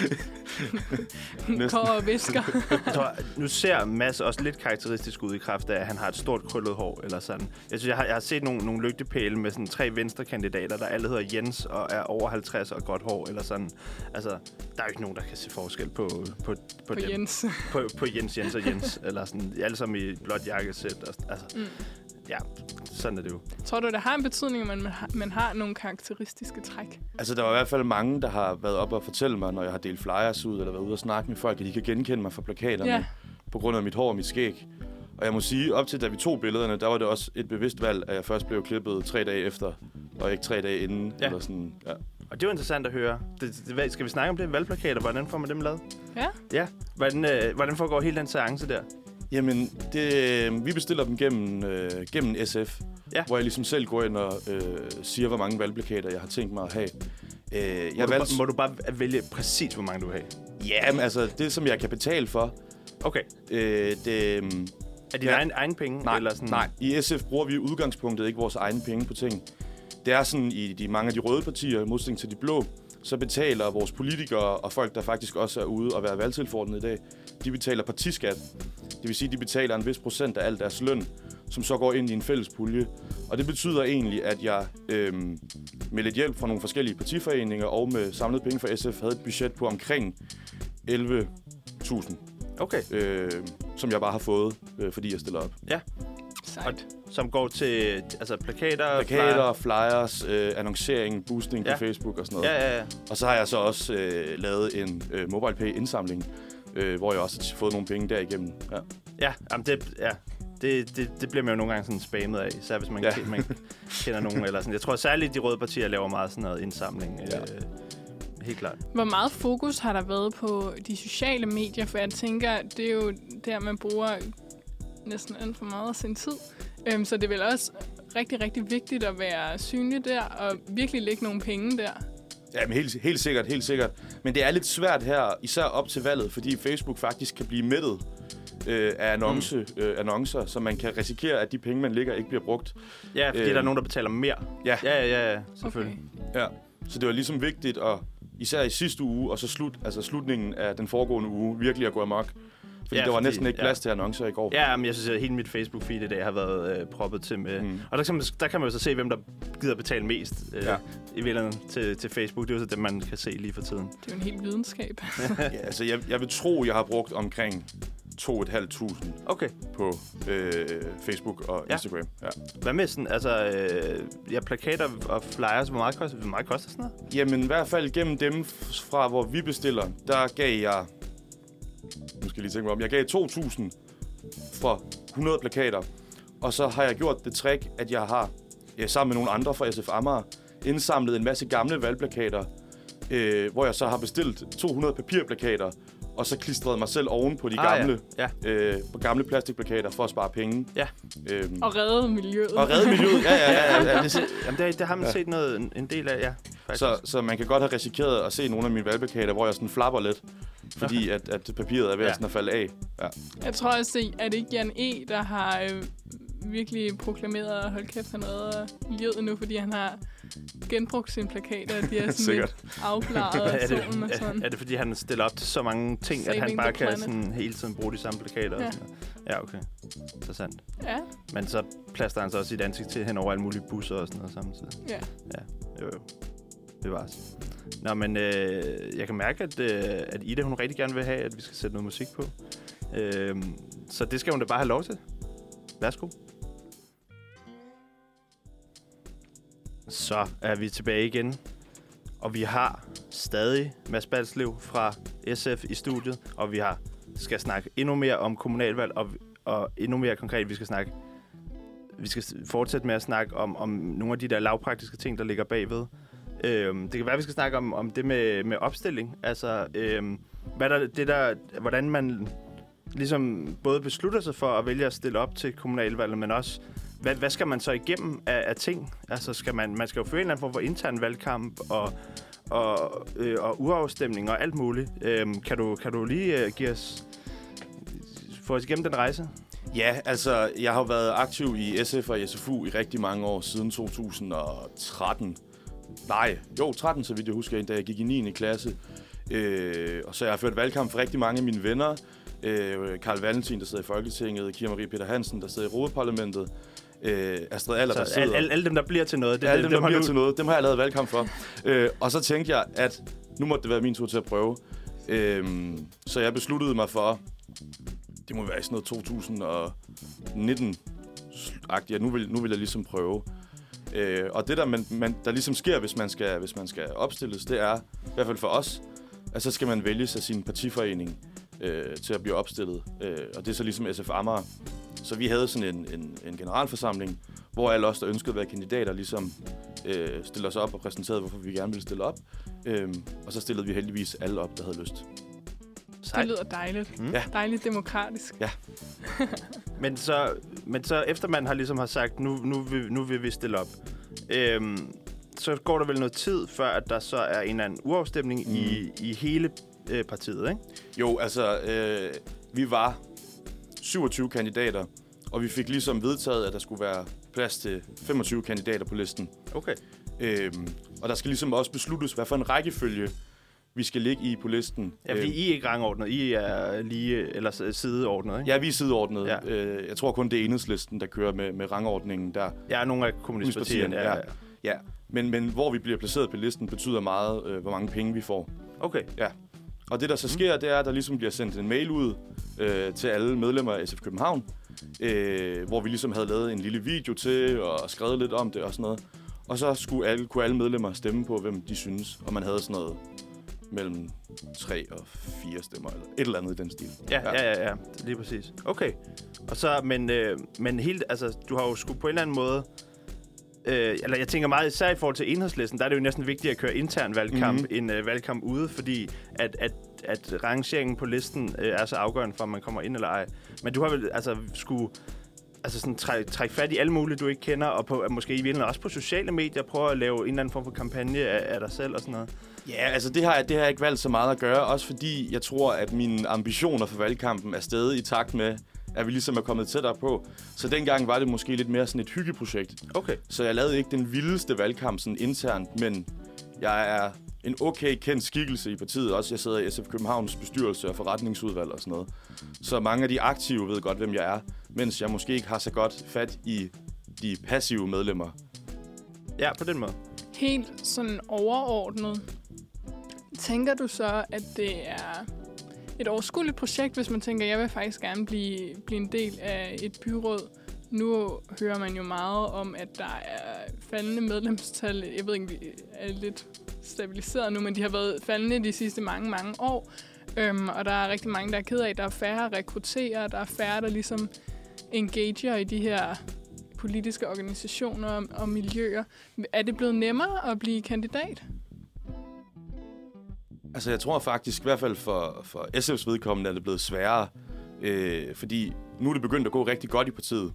går og visker. Jeg tror, nu ser Mads også lidt karakteristisk ud i kraft af, at han har et stort krøllet hår, eller sådan. Jeg synes, jeg har, jeg har set nogle, nogle lygtepæle med sådan tre venstre kandidater, der alle hedder Jens og er over 50 og godt hår, eller sådan. Altså, der er jo ikke nogen, der kan se forskel på, på, på, På dem. Jens. På, på Jens, Jens og Jens, eller sådan. Alle sammen i blåt jakkesæt. Og, altså, Mm. Ja, sådan er det jo. Tror du, det har en betydning, at man, man, har, man har nogle karakteristiske træk? Altså, der var i hvert fald mange, der har været op og fortælle mig, når jeg har delt flyers ud, eller været ude og snakke med folk, at de kan genkende mig fra plakaterne, Ja. på grund af mit hår og mit skæg. Og jeg må sige, op til da vi tog billederne, der var det også et bevidst valg, at jeg først blev klippet tre dage efter, og ikke tre dage inden. Ja. Eller sådan, ja. Og det er jo interessant at høre. Det, det, skal vi snakke om det? Valgplakater, hvordan får man dem lavet? Ja. Ja. Hvordan, øh, hvordan foregår hele den seance der? Jamen, det, øh, vi bestiller dem gennem, øh, gennem SF, Ja. hvor jeg ligesom selv går ind og øh, siger, hvor mange valgplakater jeg har tænkt mig at have. Øh, jeg Må, du, valgte, ba- må du bare vælge præcis, hvor mange du vil have? Ja, men altså, det som jeg kan betale for, Okay. øh, det, øh, Er dine Ja. egen, egen penge? Nej, eller sådan? nej. I SF bruger vi udgangspunktet ikke vores egne penge på ting. Det er sådan, i de mange af de røde partier, i modsætning til de blå, så betaler vores politikere og folk, der faktisk også er ude og være valgtilforordnet i dag, de betaler partiskat. Det vil sige, de betaler en vis procent af al deres løn, som så går ind i en fælles pulje. Og det betyder egentlig, at jeg øhm, med lidt hjælp fra nogle forskellige partiforeninger og med samlet penge fra SF havde et budget på omkring 11.000, Okay. øh, som jeg bare har fået, øh, fordi jeg stiller op. Sejt. Som går til altså, plakater? Plakater, flyers, øh, annoncering, boosting Ja. på Facebook og sådan noget. Ja, ja, ja. Og så har jeg så også øh, lavet en øh, MobilePay-indsamling, øh, hvor jeg også har fået nogle penge derigennem. Ja. Ja, jamen det, ja. Det, det, det bliver man jo nogle gange sådan spammet af, især hvis man, Ja. ja. man kender nogen. Eller sådan. Jeg tror særligt, de røde partier laver meget sådan noget indsamling. Ja. Ja. Øh, helt klart. Hvor meget fokus har der været på de sociale medier? For jeg tænker, det er jo der, man bruger næsten alt for meget af sin tid. Øhm, så det er vel også rigtig, rigtig vigtigt at være synlig der, og virkelig lægge nogle penge der. Ja, men helt, helt sikkert, helt sikkert. Men det er lidt svært her, især op til valget, fordi Facebook faktisk kan blive mættet øh, af annonce, mm. øh, annoncer, så man kan risikere, at de penge, man lægger, ikke bliver brugt. Ja, fordi Øh. øh. der er nogen, der betaler mere. Ja. Ja, ja, ja, selvfølgelig. Okay. Ja. Så det var ligesom vigtigt, at især i sidste uge, og så slut, altså slutningen af den foregående uge, virkelig at gå amok. Fordi Ja, der var fordi- næsten ikke ja. plads til annoncer i går. Ja, men jeg synes, at hele mit Facebook-feed i dag har været øh, proppet til med... Mm. Og der kan, man, der kan man jo så se, hvem der gider betale mest øh, Ja. ja. i virkeligheden til, til Facebook. Det er jo så det, man kan se lige for tiden. Det er jo en helt videnskab. Ja, altså, jeg, jeg vil tro, jeg har brugt omkring 2.500 Okay. på øh, Facebook og Ja. Instagram. Ja. Hvad med sådan, altså, øh, ja, plakater og flyers, hvor meget koster, hvor meget koster sådan noget? Jamen i hvert fald gennem dem fra, hvor vi bestiller, der gav jeg... Nu skal jeg lige tænke mig om. Jeg gav 2.000 for 100 plakater. Og så har jeg gjort det trick, at jeg har, ja, sammen med nogle andre fra SF Amager, indsamlet en masse gamle valgplakater, øh, hvor jeg så har bestilt 200 papirplakater, og så klistret mig selv oven på de Ah, ja. gamle, Ja. øh, på gamle plastikplakater for at spare penge. Ja. Øhm, og redde miljøet. og redde miljøet. Ja, ja, ja. ja, ja. det, jamen, det, det har man Ja. ja. set noget, en, en del af, ja. Faktisk. Så, så man kan godt have risikeret at se nogle af mine valgplakater, hvor jeg sådan flapper lidt, fordi at, at papiret er ved Ja. ja. sådan at falde af. Ja. Jeg tror også, er det ikke Jan E., der har øh, virkelig proklameret, at hold kæft, han redder livet nu, fordi han har genbrugt sine plakater, de er sådan lidt afklaret af er, det, og sådan. er, er det fordi, han stiller op til så mange ting, at han Saving bare kan sådan hele tiden bruge de samme plakater? Ja. Og sådan ja, okay. Interessant. Ja, Men så plaster han så også sit ansigt til hen over alle mulige busser og sådan noget samtidig. ja. Jo, jo. Det var Nå, men øh, jeg kan mærke, at, øh, at Ida, hun rigtig gerne vil have, at vi skal sætte noget musik på. Øh, så det skal hun da bare have lov til. Værsgo. Så er vi tilbage igen. Og vi har stadig Mads Balslev fra SF i studiet. Og vi har skal snakke endnu mere om kommunalvalg, og, og endnu mere konkret, vi skal snakke vi skal fortsætte med at snakke om, om nogle af de der lavpraktiske ting, der ligger bagved. Øhm, det kan være, at vi skal snakke om, om det med, med opstilling. Altså, øhm, hvad der, det der, hvordan man ligesom både beslutter sig for at vælge at stille op til kommunalvalget, men også, hvad, hvad skal man så igennem af, af ting? Altså, skal man, man skal jo føre en eller anden form for intern valgkamp, og, og, øh, og urafstemning og alt muligt. Øhm, kan, du, kan du lige øh, give os, få os igennem den rejse? Ja, altså, jeg har været aktiv i SF og SFU i rigtig mange år, siden 2013. Nej, jo, 13, så vidt jeg husker, da jeg gik i 9. klasse. Øh, og så jeg har ført valgkamp for rigtig mange af mine venner. Øh, Karl Valentin, der sidder i Folketinget, Kira Marie Peter Hansen, der sidder i Europaparlamentet, øh, Astrid Aller, der sidder... alle, alle, alle dem, der bliver til noget. Det, alle dem, der har bliver du- til noget, dem har jeg lavet valgkamp for. øh, og så tænkte jeg, at nu måtte det være min tur til at prøve. Øhm, så jeg besluttede mig for, det må være i sådan noget 2019 -agtigt, at nu vil, nu vil jeg ligesom prøve. Øh, og det, der, man, man, der ligesom sker, hvis man, skal, hvis man skal opstilles, det er, i hvert fald for os, at så skal man vælges af sin partiforening øh, til at blive opstillet. Øh, og det er så ligesom SF Amager. Så vi havde sådan en, en, en generalforsamling, hvor alle os, der ønskede at være kandidater, ligesom øh, stillede os op og præsenterede, hvorfor vi gerne ville stille op. Øhm, og så stillede vi heldigvis alle op, der havde lyst. Det Sejt. lyder dejligt. Mm. Ja. Dejligt demokratisk. Men så, men så efter man har ligesom har sagt, nu, nu, vil, nu vil vi stille op, øhm, så går der vel noget tid, før at der så er en eller anden uafstemning mm. i, i hele øh, partiet, ikke? Jo, altså, øh, vi var 27 kandidater, og vi fik ligesom vedtaget, at der skulle være plads til 25 kandidater på listen. Okay. Øhm, og der skal ligesom også besluttes, hvad for en rækkefølge vi skal ligge i på listen. Ja, fordi Øhm, I er ikke rangordnet. I er lige, eller sideordnet, ikke? Ja, vi er sideordnet. Ja. Ja. Øh, jeg tror kun, det er enhedslisten, der kører med, med rangordningen der. Er nogle af kommunistpartierne. Ja, ja. ja. Ja, men, men hvor vi bliver placeret på listen, betyder meget, øh, hvor mange penge vi får. Okay. Og det, der så sker, det er, at der ligesom bliver sendt en mail ud øh, til alle medlemmer af SF København, øh, hvor vi ligesom havde lavet en lille video til og skrevet lidt om det og sådan noget. Og så skulle alle, kunne alle medlemmer stemme på, hvem de synes, og man havde sådan noget mellem tre og fire stemmer, eller et eller andet i den stil. Ja, ja, ja, ja. Lige præcis. Okay. Og så, men, øh, men helt, altså, du har jo sgu på en eller anden måde, øh, eller jeg tænker meget især i forhold til enhedslisten, der er det jo næsten vigtigt at køre intern valgkamp Mhm. mm-hmm. end øh, valgkamp ude, fordi at, at, at rangeringen på listen øh, er så afgørende for, om man kommer ind eller ej. Men du har vel altså skulle altså sådan træk, træk fat i alle mulige, du ikke kender, og på, måske i virkeligheden også på sociale medier, prøve at lave en eller anden form for kampagne af, af dig selv og sådan noget. Ja, altså det har, jeg- det har jeg ikke valgt så meget at gøre, også fordi jeg tror, at mine ambitioner for valgkampen er stadig i takt med, at vi ligesom er kommet tættere på. Så dengang var det måske lidt mere sådan et hyggeprojekt. Okay. Så jeg lavede ikke den vildeste valgkamp sådan internt, men jeg er en okay kendt skikkelse i partiet. Også jeg sidder i SF Københavns bestyrelse og forretningsudvalg og sådan noget. Så mange af de aktive ved godt, hvem jeg er, mens jeg måske ikke har så godt fat i de passive medlemmer. Ja, på den måde. Helt sådan overordnet. Tænker du så, at det er et overskueligt projekt, hvis man tænker, jeg vil faktisk gerne blive, blive en del af et byråd? Nu hører man jo meget om, at der er faldende medlemstal. Jeg ved ikke, vi er lidt stabiliseret nu, men de har været faldende de sidste mange, mange år. Øhm, og der er rigtig mange, der er ked af, at der er færre at rekruttere, der er færre, der ligesom engager i de her politiske organisationer og, og miljøer. Er det blevet nemmere at blive kandidat? Altså, jeg tror faktisk, i hvert fald for, for SF's vedkommende, er det blevet sværere. Øh, fordi nu er det begyndt at gå rigtig godt i partiet.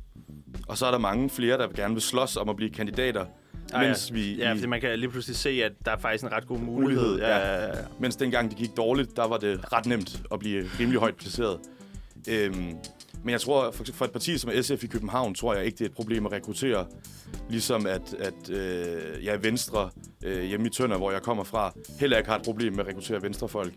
Og så er der mange flere, der gerne vil slås om at blive kandidater. Ah, mens ja. vi, Ja, fordi man kan lige pludselig se, at der er faktisk en ret god mulighed. Mulighed, ja. ja. ja, ja. Mens dengang det gik dårligt, der var det ret nemt at blive rimelig højt placeret. Øhm, men jeg tror, for, for et parti som SF i København, tror jeg ikke, det er et problem at rekruttere. Ligesom at, at øh, jeg er Venstre øh, hjemme i Tønder, hvor jeg kommer fra, heller ikke har et problem med at rekruttere venstrefolk.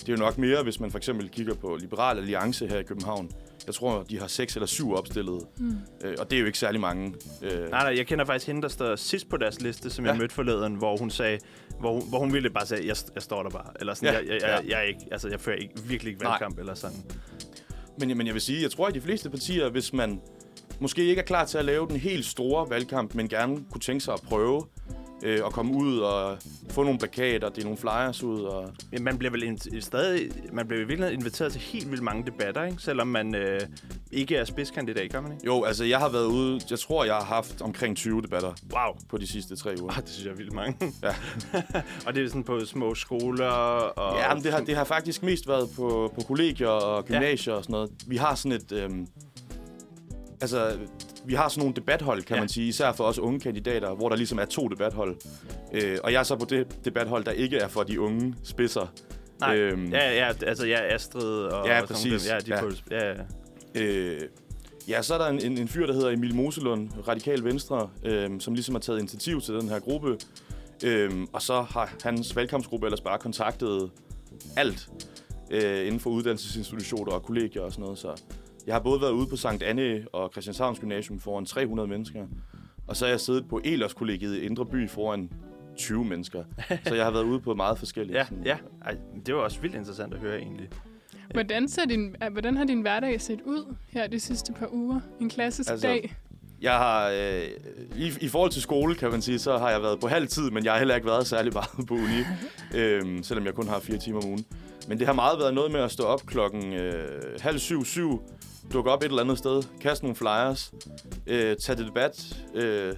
Det er jo nok mere, hvis man for eksempel kigger på Liberal Alliance her i København. Jeg tror, de har seks eller syv opstillede, Mm. øh, og det er jo ikke særlig mange. Øh, Nej, nej, jeg kender faktisk hende, der står sidst på deres liste, som ja. jeg Ja. mødte forleden, hvor hun sagde, hvor, hun- hvor hun ville bare sige, jeg, jeg står der bare. Eller sådan, Ja, jeg, jeg, jeg, jeg, ikke, altså, jeg fører ikke, virkelig ikke Nej. valgkamp eller sådan. Men, men jeg vil sige, jeg tror, at de fleste partier, hvis man måske ikke er klar til at lave den helt store valgkamp, men gerne kunne tænke sig at prøve, øh, og komme ud og få nogle plakater, dele nogle flyers ud. Og... Man bliver vel stadig, man bliver i virkeligheden inviteret til helt vildt mange debatter, ikke? Selvom man øh, ikke er spidskandidat, gør man ikke? Jo, altså jeg har været ude, jeg tror, jeg har haft omkring 20 debatter Wow. på de sidste tre uger. Ah, det synes jeg er vildt mange. Ja. og det er sådan på små skoler og... Ja, men det har, det har faktisk mest været på, på kollegier og gymnasier ja. og sådan noget. Vi har sådan et... Øhm, altså, vi har sådan nogle debathold, kan Ja. man sige, især for os unge kandidater, hvor der ligesom er to debathold. Øh, og jeg er så på det debathold, der ikke er for de unge spidser. Nej, Øhm, ja, ja, altså ja, Astrid og... Ja, og sådan præcis. der. Ja, de Ja. På, ja, ja. Øh, ja, så er der en, en, en fyr, der hedder Emil Moselund, Radikal Venstre, øh, som ligesom har taget initiativ til den her gruppe. Øh, og så har hans valgkampsgruppe ellers bare kontaktet alt øh, inden for uddannelsesinstitutioner og kollegier og sådan noget. Så jeg har både været ude på Sankt Anne og Christianshavns Gymnasium foran 300 mennesker. Og så har jeg siddet på Elers Kollegiet i Indre By foran 20 mennesker. så jeg har været ude på meget forskellige. Ja, sådan- ja. Ej, det var også vildt interessant at høre, egentlig. Hvordan, ser din, øh, hvordan har din hverdag set ud her de sidste par uger? En klassisk Altså, altså, dag? Jeg har, øh, i, i forhold til skole, kan man sige, så har jeg været på halv tid, men jeg har heller ikke været særlig meget på uni, øhm, selvom jeg kun har fire timer om ugen. Men det har meget været noget med at stå op klokken øh, halv syv, syv, dukke op et eller andet sted, kaste nogle flyers, øh, tage til debat, øh,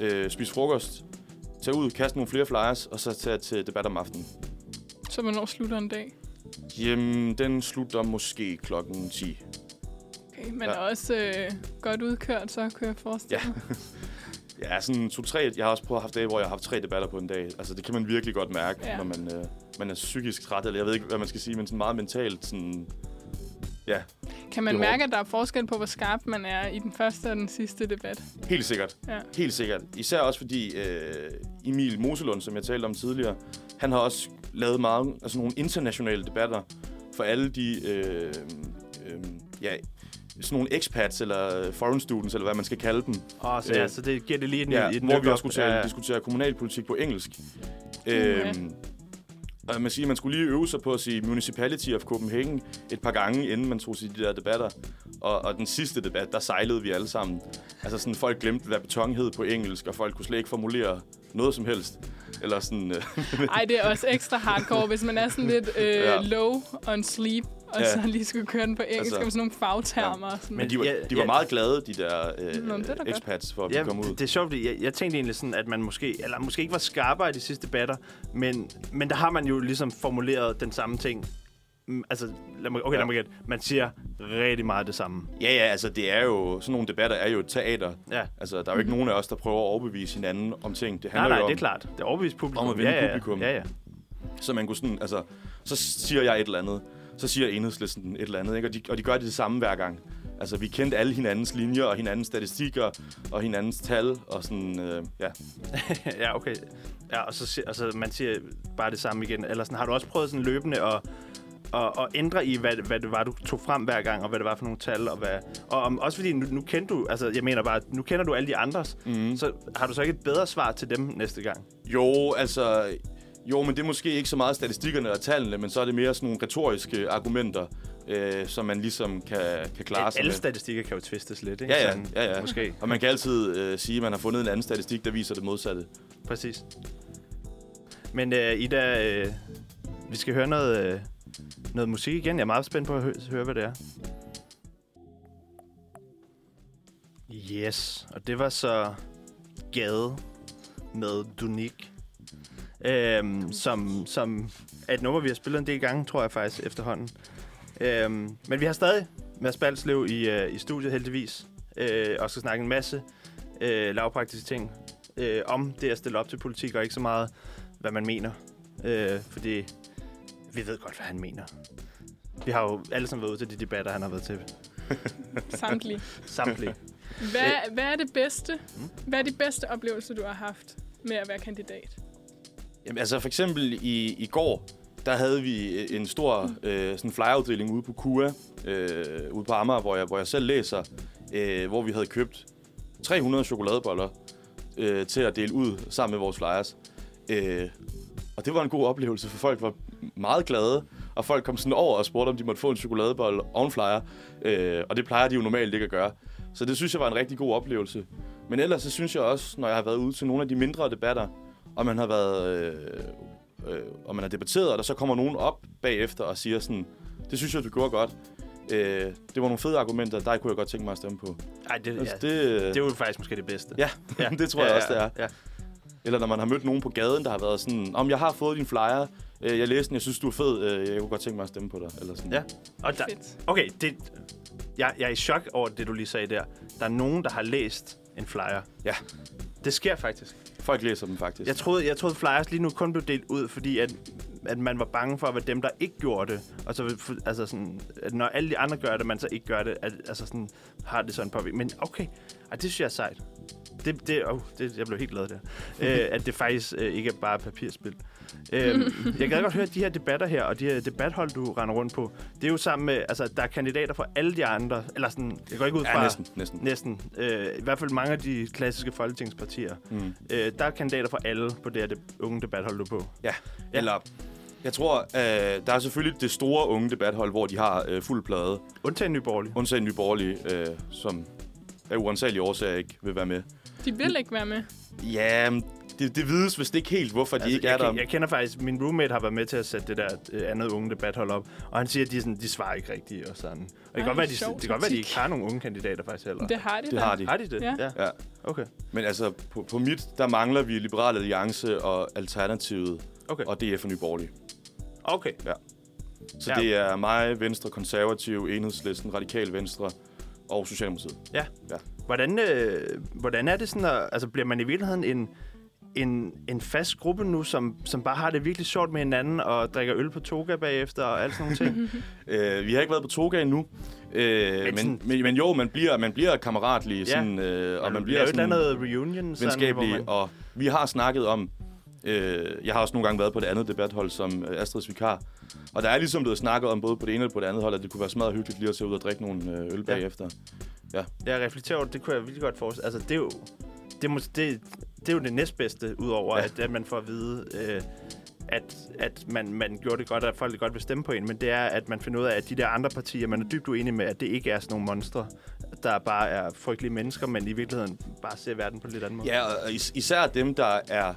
øh, spise frokost, tage ud, kaste nogle flere flyers, og så tage til debat om aftenen. Så hvornår slutter en dag? Jamen, den slutter måske klokken 10. Okay, men Ja. også øh, godt udkørt, så kan jeg forestille Ja. mig. Ja, sådan to-tre. Jeg har også prøvet at have dage, hvor jeg har haft tre debatter på en dag. Altså, det kan man virkelig godt mærke. Ja. når man, øh, man er psykisk træt, eller jeg ved ikke, hvad man skal sige, men sådan meget mentalt sådan... Ja, Kan man mærke, at der er forskel på, hvor skarp man er i den første og den sidste debat? helt sikkert. Ja. Helt sikkert. Især også fordi øh, Emil Moselund, som jeg talte om tidligere, han har også lavet meget, altså nogle internationale debatter for alle de, øh, øh, ja, sådan nogle expats eller foreign students, eller hvad man skal kalde dem. Og så, Øh, ja, så det giver det lige en, Ja, et hvor vi også skulle tale, Ja, ja. diskutere kommunalpolitik på engelsk. Uha. Øhm, og man siger, man skulle lige øve sig på at sige Municipality of Copenhagen et par gange, inden man tog til de der debatter. Og, og den sidste debat, der sejlede vi alle sammen. Altså sådan, folk glemte, hvad beton hed på engelsk, og folk kunne slet ikke formulere noget som helst. Eller sådan... Øh, Ej, det er også ekstra hardcore, hvis man er sådan lidt øh, ja. low on sleep, og Ja. så lige skulle køre den på engelsk, Altså, med sådan nogle fagtermer. Ja. Sådan men de var, Ja, de var ja. meget glade, de der Nå, det er øh, expats, for at vi Ja, kom ud. det, det er sjovt, fordi jeg, jeg tænkte egentlig sådan, at man måske, eller måske ikke var skarpere i de sidste debatter, men, men der har man jo ligesom formuleret den samme ting. Mm, Altså, lad mig, okay, Ja. lad mig gætte. Man siger rigtig meget det samme. Ja, ja, altså det er jo... Sådan nogle debatter er jo et teater. Ja. Altså, der er jo ikke nogen af os, der prøver at overbevise hinanden om ting. Det Nej, handler nej, jo det om, er klart. Det er overbevist publikum. Om at vinde ja, ja, publikum. Ja, ja. Så man kunne sådan, altså, så siger jeg et eller andet, så siger enhedslisten et eller andet, ikke? Og, de, og de gør det det samme hver gang. Altså, vi kendte alle hinandens linjer, og hinandens statistikker, og hinandens tal, og sådan, øh, ja. ja, okay. Ja, og så si- altså, man siger bare det samme igen. Eller sådan, har du også prøvet sådan løbende at, at, at ændre i, hvad, hvad det var, du tog frem hver gang, og hvad det var for nogle tal, og hvad... Og om, også fordi nu, nu kender du, altså jeg mener bare, nu kender du alle de andres, Mm. så har du så ikke et bedre svar til dem næste gang? Jo, altså, jo, men det er måske ikke så meget statistikkerne og tallene, men så er det mere sådan nogle retoriske argumenter, øh, som man ligesom kan, kan klare sig Alle med. statistikker kan jo tvistes lidt, ikke? Ja, ja, Sådan, ja, ja. Måske, Og man kan altid øh, sige, at man har fundet en anden statistik, der viser det modsatte. præcis. Men uh, Ida, uh, vi skal høre noget, uh, noget musik igen. Jeg er meget spændt på at hø- høre, hvad det er. Yes, og det var så Gade med Dunik, øhm, som, som er et nummer, vi har spillet en del gange, tror jeg faktisk, efterhånden. Øhm, men vi har stadig Mads Balslev i, øh, i studiet, heldigvis, øh, og skal snakke en masse øh, lavpraktiske ting øh, om det at stille op til politik, og ikke så meget, hvad man mener. Øh, fordi vi ved godt, hvad han mener. Vi har jo alle sammen været ude til de debatter, han har været til. Samtlige. Samtlige. Hvad, hvad er det bedste? Mm. Hvad er de bedste oplevelser, du har haft med at være kandidat? Jamen, altså for eksempel i, i går, der havde vi øh, en stor øh, sådan flyafdeling ude på KUA, øh, ude på Amager, hvor jeg, hvor jeg selv læser, øh, hvor vi havde købt 300 chokoladeboller øh, til at dele ud sammen med vores flyers. Øh, og det var en god oplevelse, for folk var meget glade, og folk kom sådan over og spurgte, om de måtte få en chokoladebolle og en flyer. Øh, og det plejer de jo normalt ikke at gøre. Så det synes jeg var en rigtig god oplevelse. Men ellers så synes jeg også, når jeg har været ude til nogle af de mindre debatter, og man har været øh, øh, og man har debatteret, og der så kommer nogen op bagefter og siger sådan, det synes jeg, du gjorde godt. Øh, det var nogle fede argumenter, der kunne jeg godt tænke mig at stemme på. Ej, det, Altså, ja, det, det er jo faktisk måske det bedste. Ja, Ja. det tror jeg også, det er. Ja. Eller når man har mødt nogen på gaden, der har været sådan, om jeg har fået din flyer, øh, jeg læste den, jeg synes, du er fed, øh, jeg kunne godt tænke mig at stemme på dig. Eller sådan. Ja. Og der, okay, det, jeg, jeg er i chok over det, du lige sagde der. Der er nogen, der har læst en flyer. Ja. Det sker faktisk. Folk læser dem faktisk. Jeg troede, jeg troede flyers lige nu kun blev delt ud, fordi at, at man var bange for at være dem, der ikke gjorde det. Og så altså sådan, at når alle de andre gør det, man så ikke gør det, at, altså sådan, har det sådan påvirkning. Men okay, Ej, det synes jeg er sejt. Det, det, oh, det, jeg blev helt glad der. øh, at det faktisk øh, ikke er bare papirspil. Øh, jeg kan godt høre, at de her debatter her, og de her debathold, du render rundt på, det er jo sammen med, altså der er kandidater fra alle de andre, eller sådan, jeg går ikke ud fra... Ja, næsten. næsten. Næsten. Øh, I hvert fald mange af de klassiske folketingspartier. Mm. Øh, der er kandidater fra alle på det her de- unge debathold, du er på. Ja. Eller, jeg tror, øh, der er selvfølgelig det store unge debathold, hvor de har øh, fuld plade. Undtagen Nye Borgerlige. Undtagen Nye Borgerlige, øh, som af uansagelige årsager ikke vil være med. De vil ikke være med. Ja, det, det vides vist ikke helt, hvorfor de ikke er jeg, der. ken- jeg kender faktisk, min roommate har været med til at sætte det der øh, andet unge debathold op, og han siger, at de, er sådan, de svarer ikke rigtigt og sådan. Og det kan Ej, godt være, de, det kan godt være, de ikke har nogen unge kandidater faktisk heller. Det har de Det da. har de. Har de det? Ja. Ja. Okay. Men altså, på, på mit, der mangler vi Liberale Alliance og Alternativet Okay. og DF og Nye Borgerlige. Okay. Så Ja. ja. det er mig, Venstre, Konservativ, Enhedslisten, Radikal Venstre og Socialdemokratiet. Hvordan, øh, hvordan er det sådan, at, altså bliver man i virkeligheden en, en, en fast gruppe nu, som, som bare har det virkelig sjovt med hinanden og drikker øl på toga bagefter og alt sådan nogle ting? Øh, vi har ikke været på toga endnu. Øh, men, men, men jo, man bliver, man bliver kammeratlig, Ja. sådan, øh, og man bliver laver et sådan eller andet reunion, sådan, venskabelig. man, Og vi har snakket om, øh, jeg har også nogle gange været på det andet debathold som øh, Astrids vikar, og der er ligesom blevet snakket om både på det ene og på det andet hold, at det kunne være smadret hyggeligt lige at tage ud og drikke nogle øh, øl Ja. bagefter. jeg reflekterer over det, det kunne jeg virkelig godt forestille. Altså, det er jo det, mås- det, det er jo det næstbedste, udover ja. At, at man får at vide, øh, at, at man, man gjorde det godt, at folk godt vil stemme på en, men det er, at man finder ud af, at de der andre partier, man er dybt uenig med, at det ikke er sådan nogle monstre, der bare er frygtelige mennesker, men i virkeligheden bare ser verden på en lidt anden måde. Ja, og is- især dem, der er...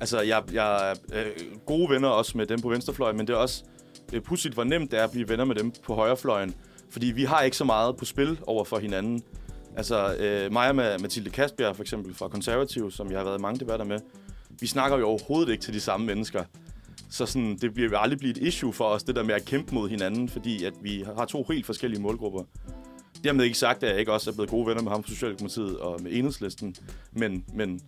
Altså, jeg, jeg er øh, gode venner også med dem på venstrefløjen, men det er også øh, pudsigt, hvor nemt det er at blive venner med dem på højrefløjen. Fordi vi har ikke så meget på spil over for hinanden. Altså, øh, mig og Ma- Mathilde Kasbjerg, for eksempel, fra Konservativ, som jeg har været i mange debatter med, vi snakker jo overhovedet ikke til de samme mennesker. Så sådan, det bliver aldrig blive et issue for os, det der med at kæmpe mod hinanden, fordi at vi har to helt forskellige målgrupper. Dermed ikke sagt, at jeg ikke også er blevet gode venner med ham fra Socialdemokratiet og med Enhedslisten. Men, men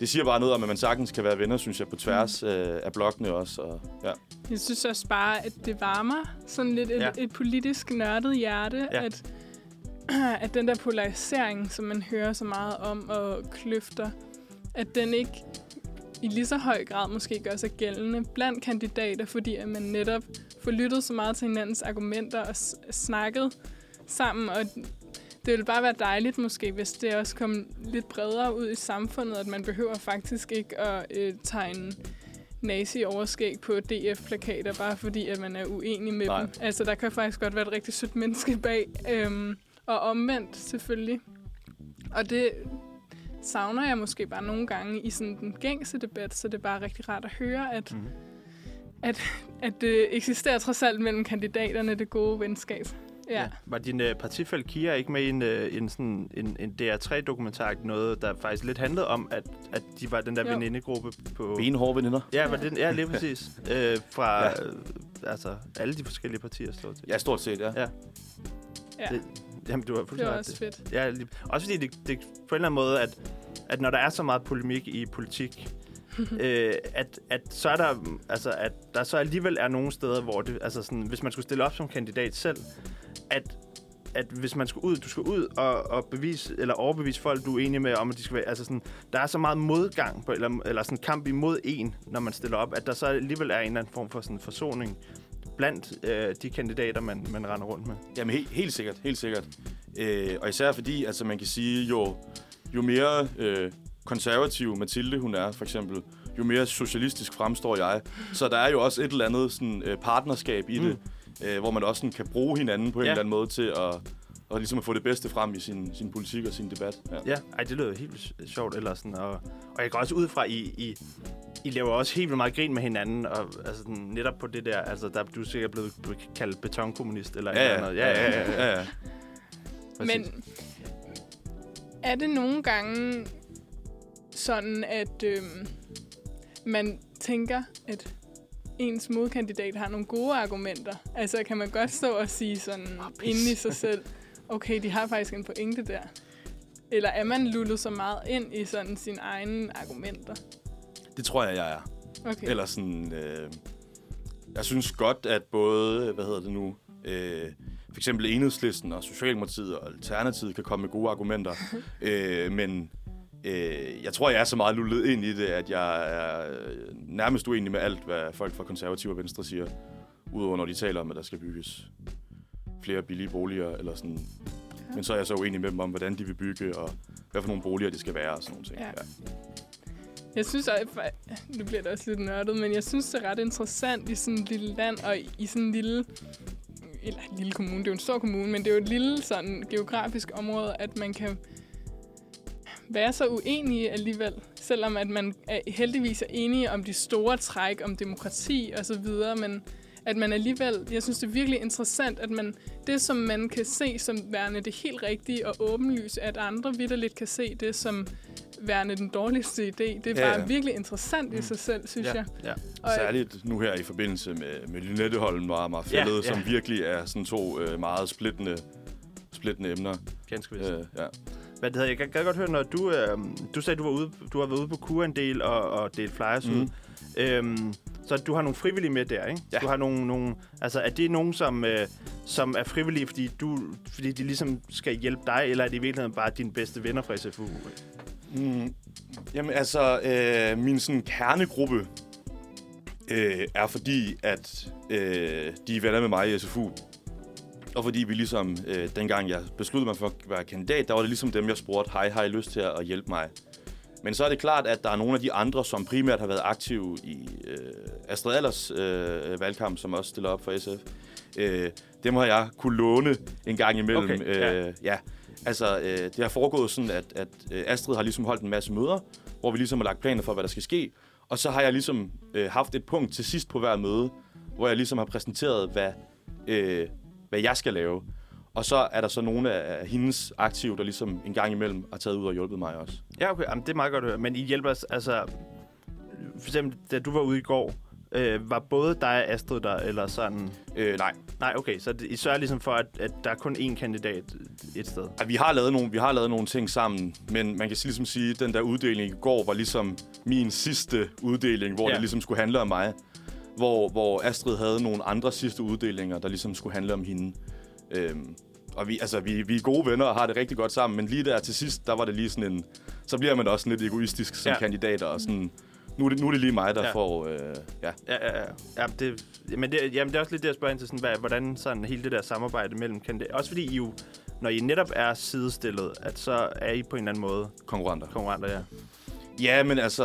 det siger bare noget om, at man sagtens kan være venner, synes jeg, på tværs øh, af blokkene også. Og, ja. Jeg synes også bare, at det varmer sådan lidt et, Ja. et politisk nørdet hjerte, ja. at, at den der polarisering, som man hører så meget om, og kløfter, at den ikke i lige så høj grad måske gør sig gældende blandt kandidater, fordi at man netop får lyttet så meget til hinandens argumenter og snakket sammen, og det ville bare være dejligt måske, hvis det også kom lidt bredere ud i samfundet, at man behøver faktisk ikke at øh, tegne nazi-overskæg på DF-plakater, bare fordi at man er uenig med Nej. dem. Altså, der kan faktisk godt være et rigtig sødt menneske bag, øhm, og omvendt selvfølgelig. Og det savner jeg måske bare nogle gange i sådan den gængse debat, så det er bare rigtig rart at høre, at, Mhm. at, at det eksisterer trods alt mellem kandidaterne, det gode venskab. Ja. ja. Var din øh, partifæld Kia ikke med i en, øh, en, sådan, en, en DR3-dokumentar, noget, der faktisk lidt handlede om, at, at de var den der Jo. venindegruppe på... Benhårde veninder. Ja, var det, ja, lige præcis. øh, fra Ja. øh, altså, alle de forskellige partier står til. Ja, stort set, ja. Ja. ja. Det, jamen, du har Det fuldstændig var ret. også fedt. Ja, lige, også fordi det, det på en eller anden måde, at, at når der er så meget polemik i politik, øh, at, at så er der, altså, at der så alligevel er nogle steder, hvor det, altså sådan, hvis man skulle stille op som kandidat selv, at at hvis man skulle ud, du skal ud og, og bevise, eller overbevise folk, du er enig med om, at de skal være, altså sådan, der er så meget modgang, på, eller, eller sådan kamp imod en, når man stiller op, at der så alligevel er en eller anden form for sådan forsoning blandt øh, de kandidater, man, man render rundt med. Jamen helt, helt sikkert, helt sikkert. Øh, og især fordi, altså man kan sige, jo, jo mere øh, konservativ Mathilde hun er, for eksempel, jo mere socialistisk fremstår jeg. Så der er jo også et eller andet sådan, øh, partnerskab i Mm. det, øh, hvor man også sådan, kan bruge hinanden på en Ja. eller anden måde til at, og ligesom at få det bedste frem i sin, sin politik og sin debat. Ja. Ja, ej, det lyder helt sjovt. Eller sådan, og, og jeg går også ud fra, I, I, I laver også helt vildt meget grin med hinanden. Og altså, sådan, netop på det der, altså, der du er sikkert blevet blevet kaldt betonkommunist. Eller Ja, eller ja, andet. ja, ja, ja. ja. Men er det nogle gange sådan, at øhm, man tænker, at ens modkandidat har nogle gode argumenter? Altså kan man godt stå og sige sådan pis. inde i sig selv, okay, de har faktisk en pointe der. Eller er man lullet så meget ind i sådan sine egne argumenter? Det tror jeg, jeg er. Okay. Eller sådan... Øh, jeg synes godt, at både, hvad hedder det nu, øh, for eksempel Enhedslisten og Socialdemokratiet og Alternativet kan komme med gode argumenter. øh, men øh, jeg tror, jeg er så meget lullet ind i det, at jeg er nærmest uenig med alt, hvad folk fra konservative og venstre siger. Udover når de taler om, at der skal bygges flere billige boliger, eller sådan. Men så er jeg så uenig med dem om, hvordan de vil bygge, og hvad for nogle boliger det skal være, og sådan nogle ting. Ja. Ja. Jeg synes, at nu bliver det også lidt nørdet, men jeg synes, det er ret interessant i sådan et lille land, og i sådan en lille, eller en lille kommune, det er jo en stor kommune, men det er jo et lille sådan geografisk område, at man kan være så uenige alligevel, selvom at man er, heldigvis er enige om de store træk, om demokrati og så videre, men at man alligevel, jeg synes det er virkelig interessant, at man, det som man kan se som værende det helt rigtige og åbenlyse, at andre vidderligt kan se det som værende den dårligste idé. Det er Ja, bare ja. virkelig interessant i Mm. sig selv, synes ja, jeg. ja. Og, Særligt nu her i forbindelse med, med Lynetteholm og Amagerfællet, Ja, ja, som virkelig er sådan to øh, meget splittende, splittende emner. Ganske vist. Øh, ja. Hvad det hedder, jeg kan, kan godt høre, når du, øh, du sagde, du var ude, du har været ude på kur en del og, og delt flyers mm. Ud. Øhm, så du har nogle frivillige med der, ikke? Ja. Du har nogle, nogle, altså er det nogen, som, øh, som er frivillige, fordi, du, fordi de ligesom skal hjælpe dig, eller er det i virkeligheden bare dine bedste venner fra SFU? Mm, jamen altså, øh, min sådan kernegruppe øh, er fordi, at øh, de er venner med mig i SFU. Og fordi vi ligesom, øh, dengang jeg besluttede mig for at være kandidat, der var det ligesom dem, jeg spurgte, hej, har I lyst til at hjælpe mig? Men så er det klart, at der er nogle af de andre, som primært har været aktive i øh, Astrid Allers øh, valgkamp, som også stiller op for SF. Øh, dem har jeg kunne låne en gang imellem. Okay, ja. øh, ja. Altså, øh, det har foregået sådan, at, at øh, Astrid har ligesom holdt en masse møder, hvor vi ligesom har lagt planer for, hvad der skal ske. Og så har jeg ligesom øh, haft et punkt til sidst på hver møde, hvor jeg ligesom har præsenteret, hvad, øh, hvad jeg skal lave. Og så er der så nogle af hendes aktive, der ligesom en gang imellem har taget ud og hjulpet mig også. Ja, okay. Jamen, det er meget godt at høre. Men I hjælper os, altså... For eksempel, da du var ude i går, øh, var både dig og Astrid der, eller sådan... Øh, nej, Nej, okay. Så I sørger ligesom for, at, at der er kun én kandidat et sted. Ej, vi har lavet nogle, vi har lavet nogle ting sammen, men man kan ligesom sige, at den der uddeling i går var ligesom min sidste uddeling, hvor Ja. ja. det ligesom skulle handle om mig. Hvor, hvor Astrid havde nogle andre sidste uddelinger, der ligesom skulle handle om hende. Øhm, og vi, altså, vi, vi er gode venner og har det rigtig godt sammen, men lige der til sidst, der var det lige sådan en... Så bliver man også lidt egoistisk som Ja. kandidat, og sådan... Nu er, det, nu er det lige mig, der Ja. får... Øh, ja. Ja, ja, ja. ja det, men det, jamen, det er også lidt det, jeg spørger ind til, sådan, hvad, hvordan sådan hele det der samarbejde mellem kandidater... Også fordi I jo, når I netop er sidestillet, at så er I på en eller anden måde konkurrenter. konkurrenter, ja. Ja, men altså,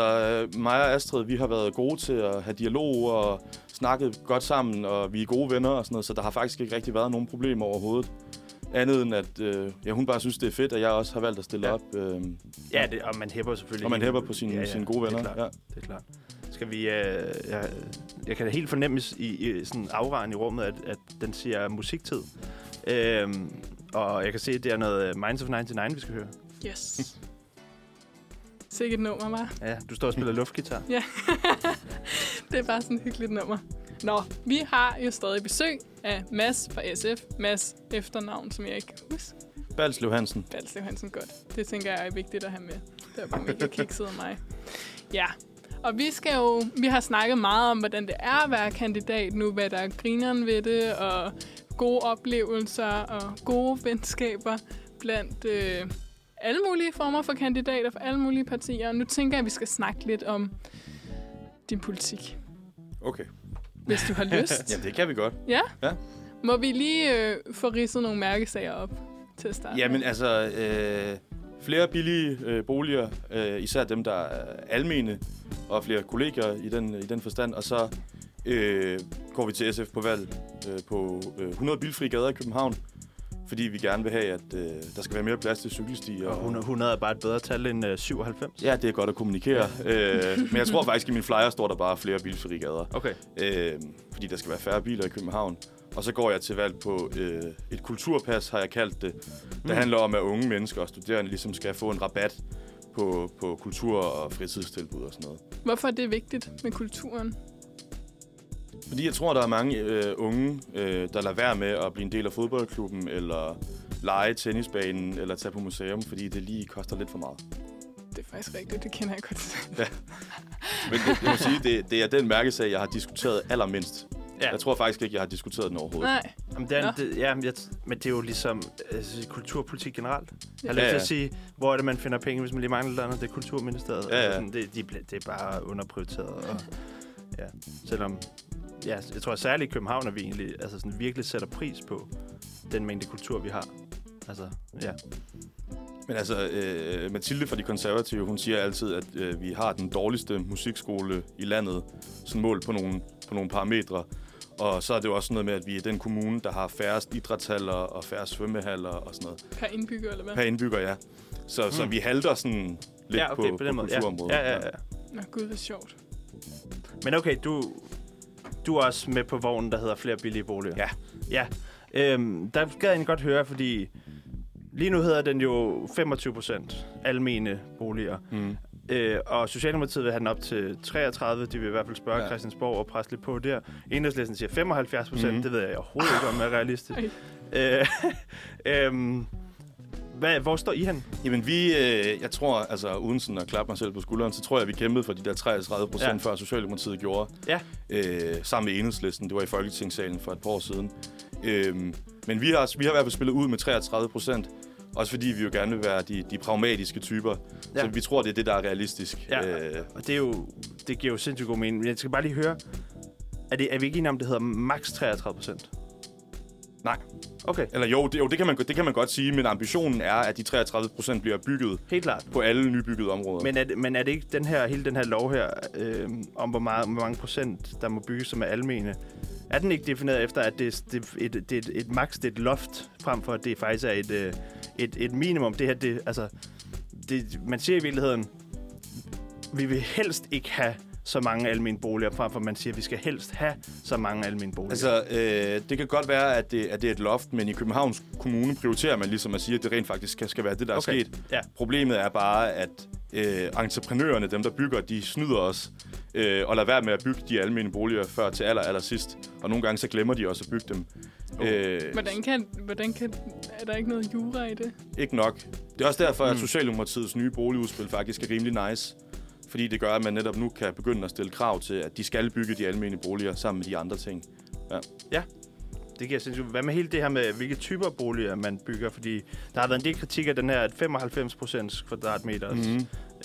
mig og Astrid, vi har været gode til at have dialog og snakket godt sammen, og vi er gode venner og sådan noget, så der har faktisk ikke rigtig været nogen problemer overhovedet. Andet end, at øh, ja, hun bare synes, det er fedt, at jeg også har valgt at stille Ja. ja. op. Øh, Ja, det, og man hæpper selvfølgelig. og man hæpper på sine, ja, ja, sine gode venner. Det er klart. Ja. Det er klart. Skal vi... Øh, jeg, jeg kan da helt fornemme i, i sådan afregn i rummet, at, at den siger musiktid. Øhm, og jeg kan se, at det er noget Minds of 99, vi skal høre. Yes. Sikkert nummer, var. Ja, du står og spiller luftgitar. det er bare sådan et hyggeligt nummer. Nå, vi har jo stadig besøg af Mads fra SF. Mads efternavn, som jeg ikke kan huske. Balslev Hansen. Balslev Hansen, godt. Det tænker jeg er vigtigt at have med. Der på mega kikset af mig. Ja, og vi skal jo, vi har snakket meget om, hvordan det er at være kandidat nu, hvad der er grineren ved det, og gode oplevelser og gode venskaber blandt øh, alle mulige former for kandidater for alle mulige partier. Nu tænker jeg, at vi skal snakke lidt om din politik, Okay. Hvis du har lyst. Jamen, det kan vi godt. Må vi lige øh, få ridset nogle mærkesager op til at starte? Jamen, altså, øh, flere billige øh, boliger, øh, især dem, der er almene, og flere kolleger i den, i den forstand. Og så øh, går vi til SF på valg øh, på øh, 100 bilfri gader i København. Fordi vi gerne vil have, at øh, der skal være mere plads til cykelstier. Og 100, 100 er bare et bedre tal end øh, 97. Ja, det er godt at kommunikere. øh, men jeg tror faktisk, at i min flyer står der bare flere bilfri gader. Okay. Øh, fordi der skal være færre biler i København. Og så går jeg til valg på øh, et kulturpas, har jeg kaldt det. Det Mm. handler om, at unge mennesker og studerende ligesom skal få en rabat på, på kultur- og fritidstilbud og sådan noget. Hvorfor er det vigtigt med kulturen? Fordi jeg tror, der er mange øh, unge, øh, der lader være med at blive en del af fodboldklubben, eller lege tennisbanen, eller tage på museum, fordi det lige koster lidt for meget. Det er faktisk rigtigt, det kender jeg godt til. Men det, jeg må sige, det, det er den mærkesag, jeg har diskuteret allermindst. Ja. Ja. Jeg tror faktisk ikke, jeg har diskuteret den overhovedet. Nej, Jamen, det er, det, ja, men jeg, men det er jo ligesom altså, kulturpolitik generelt. Jeg har Ja, lyst til ja. at sige, hvor er det, man finder penge, hvis man lige mangler noget andet. Det er Kulturministeriet. Ja, ja. Sådan, det, de, det er bare underprioriteret. Og, ja, selvom, ja, jeg tror særligt i København, at vi egentlig altså sådan, virkelig sætter pris på den mængde kultur, vi har. Altså, ja. Men altså, øh, Mathilde fra De Konservative, hun siger altid, at øh, vi har den dårligste musikskole i landet, sådan målt på nogle, på nogle parametre. Og så er det jo også noget med, at vi er den kommune, der har færrest idrætshaller og færre svømmehaller og sådan noget. per indbygger, eller hvad? Per indbygger, ja. Så, mm. så Mm. vi halter sådan lidt ja, okay, på, på, den på måde. kulturområdet. Ja, ja, ja. Nå, gud, hvor sjovt. Men okay, du, du er også med på vognen, der hedder flere billige boliger. Ja. Ja. Øhm, der gad jeg egentlig godt høre, fordi lige nu hedder den jo 25 procent almene boliger. Mm. Øh, og Socialdemokratiet vil have den op til 33. De vil i hvert fald spørge ja. Christiansborg og presse lidt på der. Enhedslisten siger 75 procent. Mm. Det ved jeg overhovedet ikke, om er realistisk. Øh, øhm, hvad, hvor står I hen? Jamen vi, øh, jeg tror, altså uden sådan at klappe mig selv på skulderen, så tror jeg, vi kæmpede for de der 33 procent, Ja. før Socialdemokratiet gjorde. Ja. Øh, sammen med Enhedslisten. Det var i Folketingssalen for et par år siden. Øh, men vi har, vi har i hvert fald spillet ud med 33 procent. Også fordi vi jo gerne vil være de, de pragmatiske typer. Ja. Så vi tror, det er det, der er realistisk. Ja. Øh, Og det, er jo, det giver jo sindssygt god mening. Men jeg skal bare lige høre, er, det, er vi ikke enige om, det hedder maks 33 procent? Nej. Okay, eller jo, det, jo det, kan man, det kan man godt sige, men ambitionen er, at de 33 procent bliver bygget helt klart. på alle nybyggede områder. Men er, det, men er det ikke den her, hele den her lov her, øh, om hvor, meget, hvor mange procent, der må bygges som er almene, er den ikke defineret efter, at det, er- det, et, det, et, et max, det er et loft, frem for at det faktisk er et, øh, et, et minimum? Det her, det, altså, det, man siger i virkeligheden, vi vil helst ikke have så mange almene boliger, frem for man siger, at vi skal helst have så mange almene boliger. Altså, øh, det kan godt være, at det, at det er et loft, men i Københavns Kommune prioriterer man ligesom at sige, at det rent faktisk skal, skal være det, der Okay. er sket. Ja. Problemet er bare, at øh, entreprenørerne, dem der bygger, de snyder os øh, og lader være med at bygge de almene boliger før til aller, aller sidst. Og nogle gange så glemmer de også at bygge dem. Øh, Hvordan kan, hvordan kan, er der ikke noget jura i det? ikke nok. Det er også derfor, Mm. at Socialdemokratiets nye boligudspil faktisk er rimelig nice. Fordi det gør, at man netop nu kan begynde at stille krav til, at de skal bygge de almene boliger sammen med de andre ting. Det giver sindssygt. Hvad med hele det her med, hvilke typer boliger man bygger? Fordi der har været en del kritik af den her 95 kvadratmeters Mhm.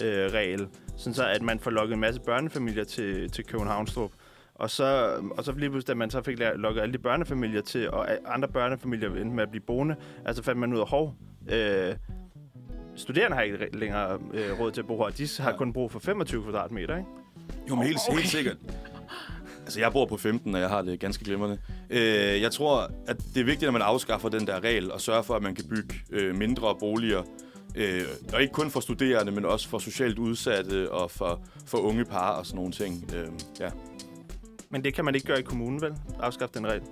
mm. øh, regel. Sådan så, at man får lukket en masse børnefamilier til, til Københavnstrup. Og så, og så lige pludselig, da man så fik lukket alle de børnefamilier til, og andre børnefamilier endte med at blive boende, altså fandt man ud af, hov, øh, studerende har ikke re- længere øh, råd til at bo her. De har Ja. kun brug for 25 kvadratmeter, ikke? Jo, men helt, Okay. helt sikkert. Altså, jeg bor på 15, og jeg har det ganske glimrende. Øh, jeg tror, at det er vigtigt, at man afskaffer den der regel, og sørger for, at man kan bygge øh, mindre boliger. Øh, og ikke kun for studerende, men også for socialt udsatte og for, for unge par og sådan nogle ting. Øh, ja. Men det kan man ikke gøre i kommunen, vel? Afskaffe den regel.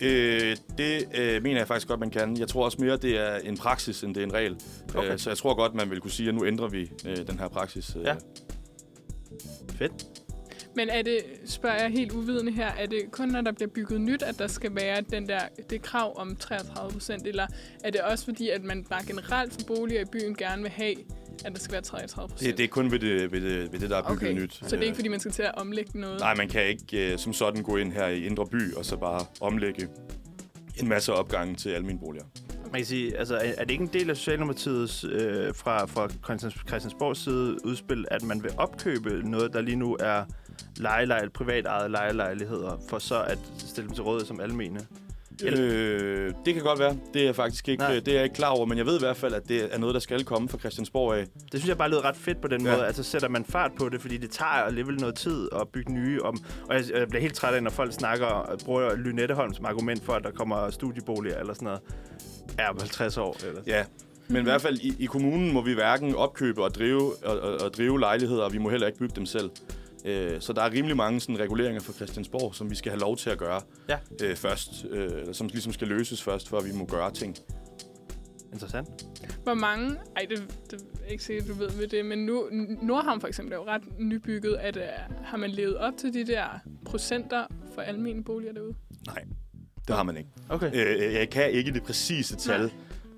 Øh, det øh, mener jeg faktisk godt, man kan. Jeg tror også mere, det er en praksis, end det er en regel. Okay. Øh, så jeg tror godt, man vil kunne sige, at nu ændrer vi øh, den her praksis. Øh. Ja. Fedt. Men er det, spørger jeg helt uvidende her, er det kun, når der bliver bygget nyt, at der skal være den der, det krav om 33 procent, eller er det også fordi, at man bare generelt for boliger i byen gerne vil have, at der skal være 33 procent? Det, det er kun ved det, ved det, ved det der er bygget okay. nyt. Så det er Øh, ikke, fordi man skal til at omlægge noget? Nej, man kan ikke øh, som sådan gå ind her i Indre By og så bare omlægge en masse opgange til almindelige boliger. Man kan sige, altså, er det ikke en del af Socialdemokratiets øh, fra, fra Christians- Christiansborgs side udspil, at man vil opkøbe noget, der lige nu er lejelejl, privat ejet lejelejligheder, for så at stille dem til rådighed som almene? Eller- Øh, det kan godt være. Det er jeg faktisk ikke, Nej. det er jeg ikke klar over, men jeg ved i hvert fald, at det er noget, der skal komme fra Christiansborg af. Det synes jeg bare lyder ret fedt på den Ja. måde. Altså sætter man fart på det, fordi det tager alligevel noget tid at bygge nye om. Og jeg, jeg bliver helt træt af, når folk snakker og bruger Lynetteholm som argument for, at der kommer studieboliger eller sådan noget. Ja, om 50 år. Eller? Ja, men i hvert fald i, i kommunen må vi hverken opkøbe og drive, og, og, og drive lejligheder, og vi må heller ikke bygge dem selv. Øh, så der er rimelig mange sådan, reguleringer fra Christiansborg, som vi skal have lov til at gøre Ja. øh, først, øh, eller som ligesom skal løses først, før vi må gøre ting. Interessant. Hvor mange... Ej, det, det er ikke sikkert, du ved med det, men nu, Nordhavn for eksempel er jo ret nybygget. At, uh, har man levet op til de der procenter for almene boliger derude? Nej, det har man ikke. Okay. Øh, jeg kan ikke det præcise tal Nej.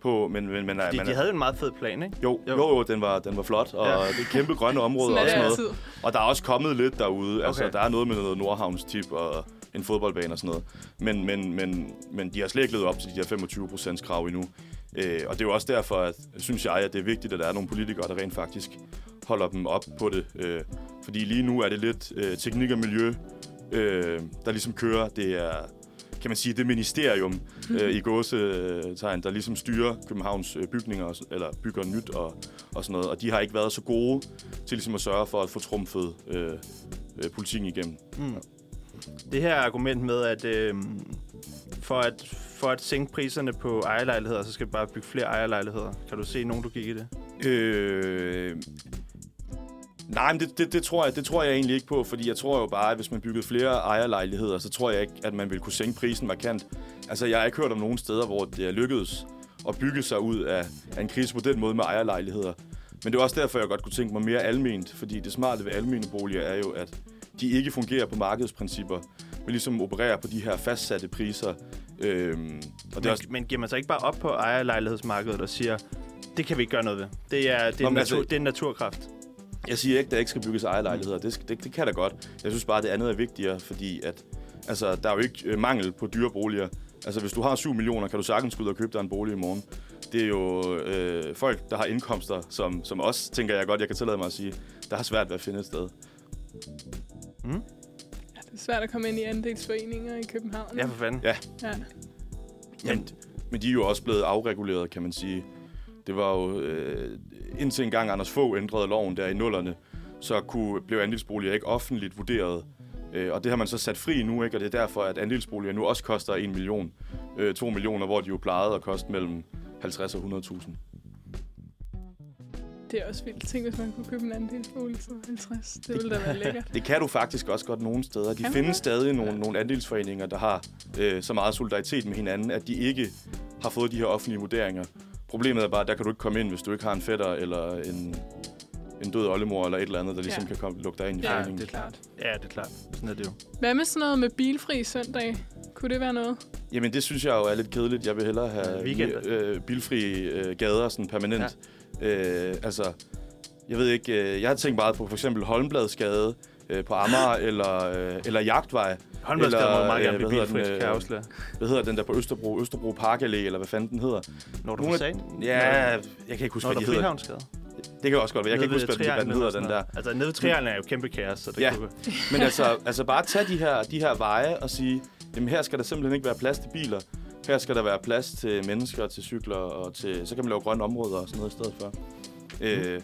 På, men, men, men Fordi man, de havde jo en meget fed plan, ikke? jo, Jo. jo, jo, den var, den var flot, og Ja. det er kæmpe grønne områder Sådan og sådan det noget. Og der er også kommet lidt derude. Altså, Okay. der er noget med noget Nordhavns-tip og en fodboldbane og sådan noget. Men, men, men, men de har slet ikke levet op til de der 25 procents krav endnu. Øh, og det er jo også derfor, at, synes jeg, at det er vigtigt, at der er nogle politikere, der rent faktisk holder dem op på det. Øh, fordi lige nu er det lidt øh, teknik og miljø, øh, der ligesom kører. Det er, kan man sige, det ministerium øh, i gåsetegn, der ligesom styrer Københavns øh, bygninger, eller bygger nyt og, og sådan noget. Og de har ikke været så gode til ligesom at sørge for at få trumfet øh, øh, politikken igennem. Mm. Det her argument med, at øh, for, at for at sænke priserne på ejerlejligheder, så skal vi bare bygge flere ejerlejligheder. Kan du se nogen, du gik i det? Øh, nej, men det, det, det, tror jeg, det tror jeg egentlig ikke på, fordi jeg tror jo bare, at hvis man byggede flere ejerlejligheder, så tror jeg ikke, at man ville kunne sænke prisen markant. Altså, jeg har ikke hørt om nogen steder, hvor det er lykkedes at bygge sig ud af, af en krise på den måde med ejerlejligheder. Men det er også derfor, jeg godt kunne tænke mig mere alment, fordi det smarte ved almene boliger er jo, at de ikke fungerer på markedsprincipper, men ligesom opererer på de her fastsatte priser. Øhm, og det Men, også, men giver man så ikke bare op på ejerlejlighedsmarkedet og siger, det kan vi ikke gøre noget ved. Det er, det er, Nå, men natur, altså- det er en naturkraft. Jeg siger ikke, at der ikke skal bygges ejerlejligheder. Det, det, det kan da godt. Jeg synes bare, at det andet er vigtigere, fordi at, altså, der er jo ikke øh, mangel på dyre boliger. Altså, hvis du har 7 millioner, kan du sagtens gå ud og købe dig en bolig i morgen. Det er jo øh, folk, der har indkomster, som, som også, tænker jeg godt, jeg kan tillade mig at sige, der har svært ved at finde et sted. Mm? Ja, det er svært at komme ind i andelsforeninger i København. Ja, for fanden. Ja. ja. Men, men de er jo også blevet afreguleret, kan man sige. Det var jo øh, indtil engang Anders Fogh ændrede loven der i nullerne, så kunne, blev andelsboliger ikke offentligt vurderet. Øh, og det har man så sat fri nu, ikke? og det er derfor, at andelsboliger nu også koster 1 million. Øh, 2 millioner, hvor de jo plejede at koste mellem 50 og 100.000. Det er også vildt. Tænk, hvis man kunne købe en andelsbolig for 50. Det ville da være lækkert. Det kan du faktisk også godt nogle steder. De Kan findes det? stadig nogle, nogle andelsforeninger, der har øh, så meget solidaritet med hinanden, at de ikke har fået de her offentlige vurderinger. Problemet er bare, at der kan du ikke komme ind, hvis du ikke har en fætter eller en, en død oldemor eller et eller andet, der ligesom Ja. kan komme, lukke dig ind i Ja, foreningen. det er klart. Ja, det er klart. Sådan er det jo. Hvad med sådan noget med bilfri søndag? Kunne det være noget? Jamen, det synes jeg jo er lidt kedeligt. Jeg vil hellere have Weekender. øh, bilfri øh, gader sådan permanent. Ja. Øh, altså, jeg ved ikke, øh, jeg har tænkt meget på for eksempel Holmbladsgade øh, på Amager eller, øh, eller Jagtvej. Håndboldskade må Eller, meget gerne øh, blive hvad hedder bilfrit, den, kan jeg øh, afsløre. Hvad hedder den der på Østerbro? Østerbro Park Allé, eller hvad fanden den hedder? Når du sagen? Ja, jeg kan ikke huske, Når hvad du de hedder. Det kan også godt være. Jeg kan ikke huske, hvad den, hvad den hedder, den der. Altså, nede ved Trianglen er jo kæmpe kaos, så det Ja. kunne... Men altså, altså bare tage de her, de her veje og sige, jamen her skal der simpelthen ikke være plads til biler. Her skal der være plads til mennesker, til cykler, og til, så kan man lave grønne områder og sådan noget i stedet for. Mm. Øh,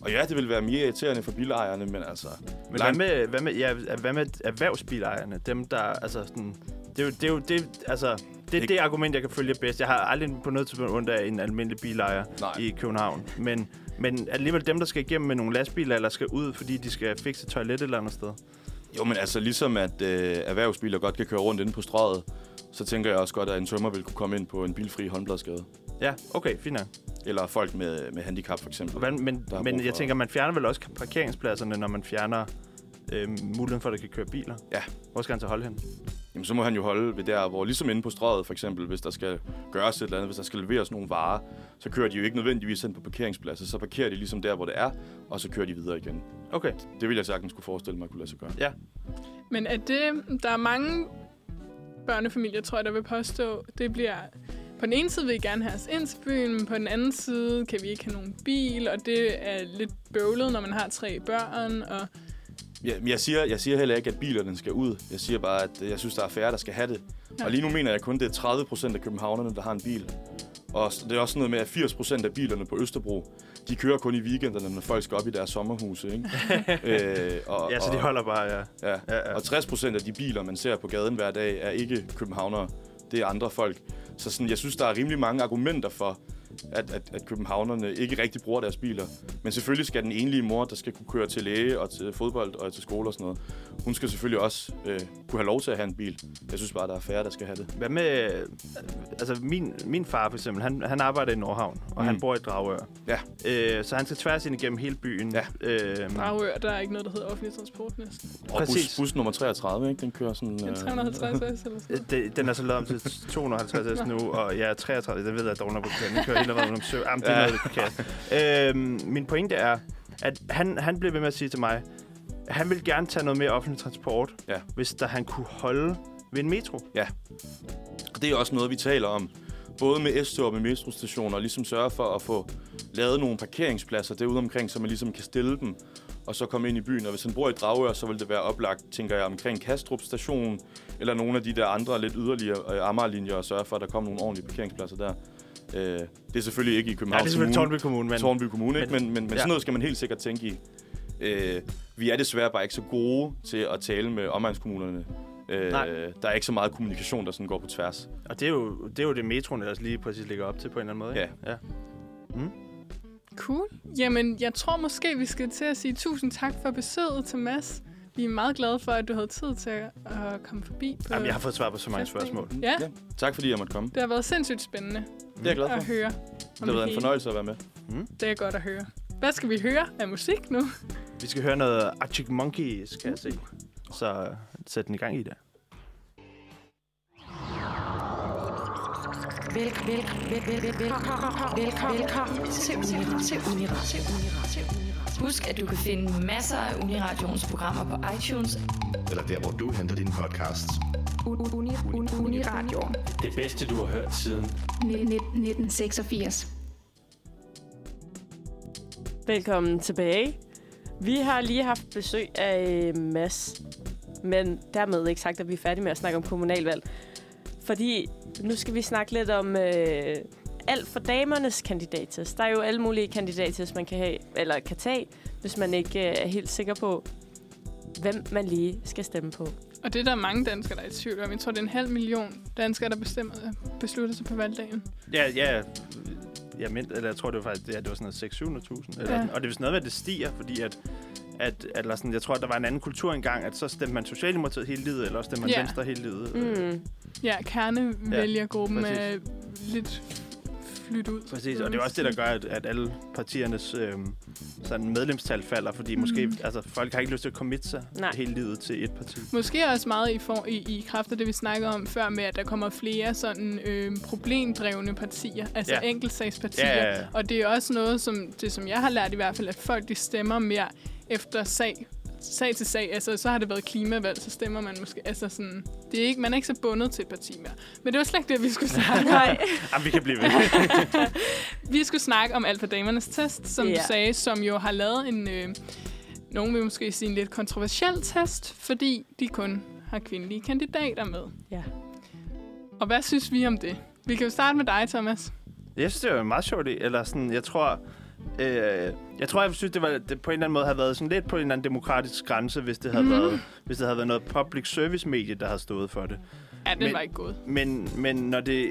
og ja, det vil være mere irriterende for bilejerne, men altså... Men hvad langt- med, hvad, med, ja, hvad med erhvervsbilejerne? Dem, der, altså sådan... Det er jo det, er jo, det, altså, det, er det argument, jeg kan følge bedst. Jeg har aldrig på noget tidspunkt ondt af en almindelig bilejer Nej. i København. Men, men alligevel dem, der skal igennem med nogle lastbiler, eller skal ud, fordi de skal fikse toilet et eller andet sted. Jo, men altså ligesom at øh, erhvervsbiler godt kan køre rundt inde på strøget, så tænker jeg også godt, at en tømmer vil kunne komme ind på en bilfri håndbladsgade. Ja, okay, fint nok. Eller folk med, med handicap, for eksempel. hvad, men Der men brug jeg for- tænker, man fjerner vel også parkeringspladserne, når man fjerner øh, muligheden for, at der kan køre biler. Ja. Hvor skal han så holde hen? Jamen, så må han jo holde ved der, hvor ligesom inde på strøget, for eksempel, hvis der skal gøres et eller andet, hvis der skal leveres nogle varer, så kører de jo ikke nødvendigvis ind på parkeringspladser, så parkerer de ligesom der, hvor det er, og så kører de videre igen. Okay. Det vil jeg sagtens kunne forestille mig, at kunne lade sig gøre. Men er det, der er mange børnefamilier, tror jeg, der vil påstå, det bliver... På den ene side vil I gerne have os ind til byen, men på den anden side kan vi ikke have nogen bil, og det er lidt bøvlet, når man har tre børn, og men jeg siger, jeg siger heller ikke, at bilerne skal ud. Jeg siger bare, at jeg synes, der er færre, der skal have det. Ja. Og lige nu mener jeg kun, det er 30 procent af københavnerne, der har en bil. Og det er også sådan noget med, at 80 procent af bilerne på Østerbro, de kører kun i weekenderne, når folk skal op i deres sommerhuse. Ikke? øh, og, Ja, så de holder bare, ja. Ja. Ja, ja. Og 60 procent af de biler, man ser på gaden hver dag, er ikke københavnere. Det er andre folk. Så sådan, jeg synes, der er rimelig mange argumenter for, at, at, at københavnerne ikke rigtig bruger deres biler. Men selvfølgelig skal den enlige mor, der skal kunne køre til læge og til fodbold og til skole og sådan noget, hun skal selvfølgelig også øh, kunne have lov til at have en bil. Jeg synes bare, der er færre, der skal have det. Hvad med... øh, Altså, min, min far for eksempel, han, han arbejder i Nordhavn, og mm. han bor i Dragør. Ja. Øh, så han skal tværs ind igennem hele byen. Ja. Øh, Dragør, der er ikke noget, der hedder offentlig transport næsten. Og Præcis. bus, bus nummer 33, ikke? Den kører sådan... En øh, 350 S eller sådan noget. det, den er så lavet om til 250 S nu, og jeg er 33, det ved jeg dog nok, den kører hele vejen om sø. Jamen, det er Ja. noget forkert. Øhm, min pointe er, at han, han blev ved med at sige til mig, at han vil gerne tage noget mere offentlig transport, Ja. hvis der han kunne holde ved en metro. Og det er også noget, vi taler om. Både med S-tog og med metrostationer, og ligesom sørge for at få lavet nogle parkeringspladser derude omkring, så man ligesom kan stille dem, og så komme ind i byen. Og hvis han bor i Dragør, så vil det være oplagt, tænker jeg, omkring Kastrup station, eller nogle af de der andre lidt yderligere øh, Amagerlinjer, og sørge for, at der kommer nogle ordentlige parkeringspladser der. Øh, det er selvfølgelig ikke i Ja, København det er selvfølgelig Kommune. Tornby Kommune, men... Tornby Kommune, ikke? men- Men, men, men ja. sådan noget skal man helt sikkert tænke i. Øh, vi er desværre bare ikke så gode til at tale med omegnskommunerne. Øh, Nej. der er ikke så meget kommunikation, der sådan går på tværs. Og det er, jo, det er jo det, metroen ellers lige præcis ligger op til på en eller anden måde. ikke? ja. Cool. Jamen, jeg tror måske, vi skal til at sige tusind tak for besøget til Mads. Vi er meget glade for, at du havde tid til at komme forbi. På Jamen, jeg har fået svar på så mange spørgsmål. Ja, ja. Tak fordi jeg måtte komme. det har været sindssygt spændende Det er jeg glad for. at høre. Det har været en fornøjelse at være med. Det er godt at høre. Hvad skal vi høre af musik nu? Vi skal høre noget Arctic Monkeys, kan jeg se. Så øh, sæt den i gang i det. Velkommen. Til Uniradio. Husk, at du kan finde masser af Uniradions programmer på iTunes. Eller der, hvor du henter dine podcasts. Uniradio Det bedste, du har hørt siden 1986. Velkommen tilbage. Vi har lige haft besøg af Mads, men dermed ikke sagt, at vi er færdige med at snakke om kommunalvalg. Fordi nu skal vi snakke lidt om øh, alt for damernes kandidattest. Der er jo alle mulige kandidattest, man kan, have, eller kan tage, hvis man ikke øh, er helt sikker på, hvem man lige skal stemme på. Og det er der mange danskere, der er i tvivl om. Jeg tror, det er en halv million danskere, der bestemmer, beslutter sig på valgdagen. Ja, ja. Jeg, ment, eller jeg tror, det var faktisk ja, det var sådan noget 600.000. Eller, Ja. ja. Og det er vist noget med, at det stiger, fordi at, at eller sådan, jeg tror, at der var en anden kultur engang, at så stemte man Socialdemokratiet hele livet, eller også stemte man Ja. ja. Venstre hele livet. Mm. Ja, kernevælgergruppen præcis. er lidt flyttet ud. Præcis, og det er også det, der gør, at, at alle partiernes øh, sådan medlemstal falder, fordi mm. måske, altså, folk har ikke lyst til at committe sig Nej. hele livet til et parti. Måske også meget i, for, i, i kraft af det, vi snakkede om før, med at der kommer flere sådan øh, problemdrevne partier, altså ja. enkeltsagspartier. Ja, ja, ja. Og det er også noget, som, det, som jeg har lært i hvert fald, at folk de stemmer mere efter sag, sag til sag. Altså, så har det været klimavalg, så stemmer man måske. Altså sådan, det er ikke, man er ikke så bundet til et parti mere. Men det var slet ikke det, vi skulle snakke om. Nej. Jamen, vi kan blive ved. Vi skulle snakke om alt for damernes test, som Ja. du sagde, som jo har lavet en, øh, nogen vil måske sige en lidt kontroversiel test, fordi de kun har kvindelige kandidater med. Ja. Og hvad synes vi om det? Vi kan jo starte med dig, Thomas. Jeg synes, det var meget sjov idé. Eller sådan, jeg tror... Øh, jeg tror, jeg synes, det, var, det på en eller anden måde havde været sådan lidt på en eller anden demokratisk grænse, hvis det havde, mm. været, hvis det havde været noget public service medie, der havde stået for det. Ja, den Men- var ikke god. Men, men når det...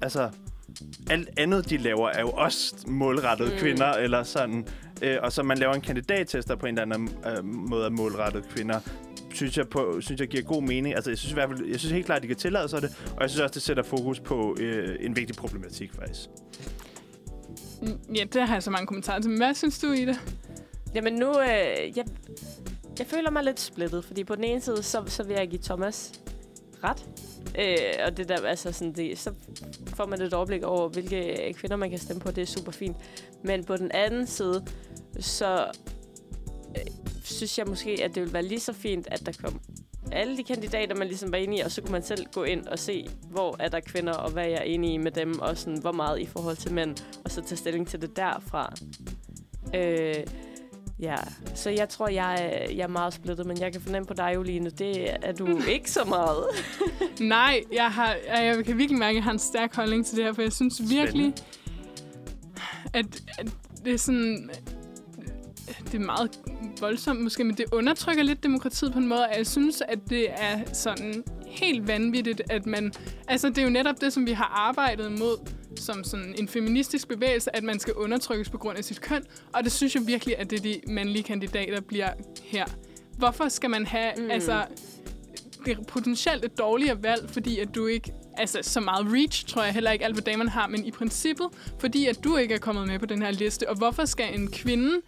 Altså, alt andet, de laver, er jo også målrettet mm. kvinder, eller sådan. Øh, og så man laver en kandidattest, der på en eller anden øh, måde er målrettet kvinder, synes jeg, på, synes jeg giver god mening. Altså, jeg synes i hvert fald, jeg synes helt klart, at de kan tillade sig det, og jeg synes også, det sætter fokus på øh, en vigtig problematik, faktisk. Mm, ja, det har jeg så mange kommentarer til. Men hvad synes du i det? Jamen nu, øh, jeg, jeg føler mig lidt splittet, fordi på den ene side, så, så vil jeg give Thomas ret. Øh, og det der, altså sådan, det, så får man et overblik over, hvilke kvinder man kan stemme på. Det er super fint. Men på den anden side, så øh, synes jeg måske, at det ville være lige så fint, at der kom alle de kandidater, man ligesom var enige i, og så kunne man selv gå ind og se, hvor er der kvinder, og hvad jeg er enig i med dem, og sådan, hvor meget i forhold til mænd, og så tage stilling til det derfra. Øh, ja, så jeg tror, jeg er, jeg er meget splittet, men jeg kan fornemme på dig, Juline, det er du ikke så meget. Nej, jeg, har, jeg kan virkelig mærke, at jeg har en stærk holdning til det her, for jeg synes virkelig, at, at det er sådan... Det er meget voldsomt måske, men det undertrykker lidt demokratiet på en måde, og jeg synes, at det er sådan helt vanvittigt, at man... Altså, det er jo netop det, som vi har arbejdet mod som sådan en feministisk bevægelse, at man skal undertrykkes på grund af sit køn. Og det synes jeg virkelig, at det de mandlige kandidater bliver her. Hvorfor skal man have mm. altså, det er potentielt et dårligere valg, fordi at du ikke... Altså, så meget reach tror jeg heller ikke, alt hvad damerne har, men i princippet, fordi at du ikke er kommet med på den her liste. Og hvorfor skal en kvinde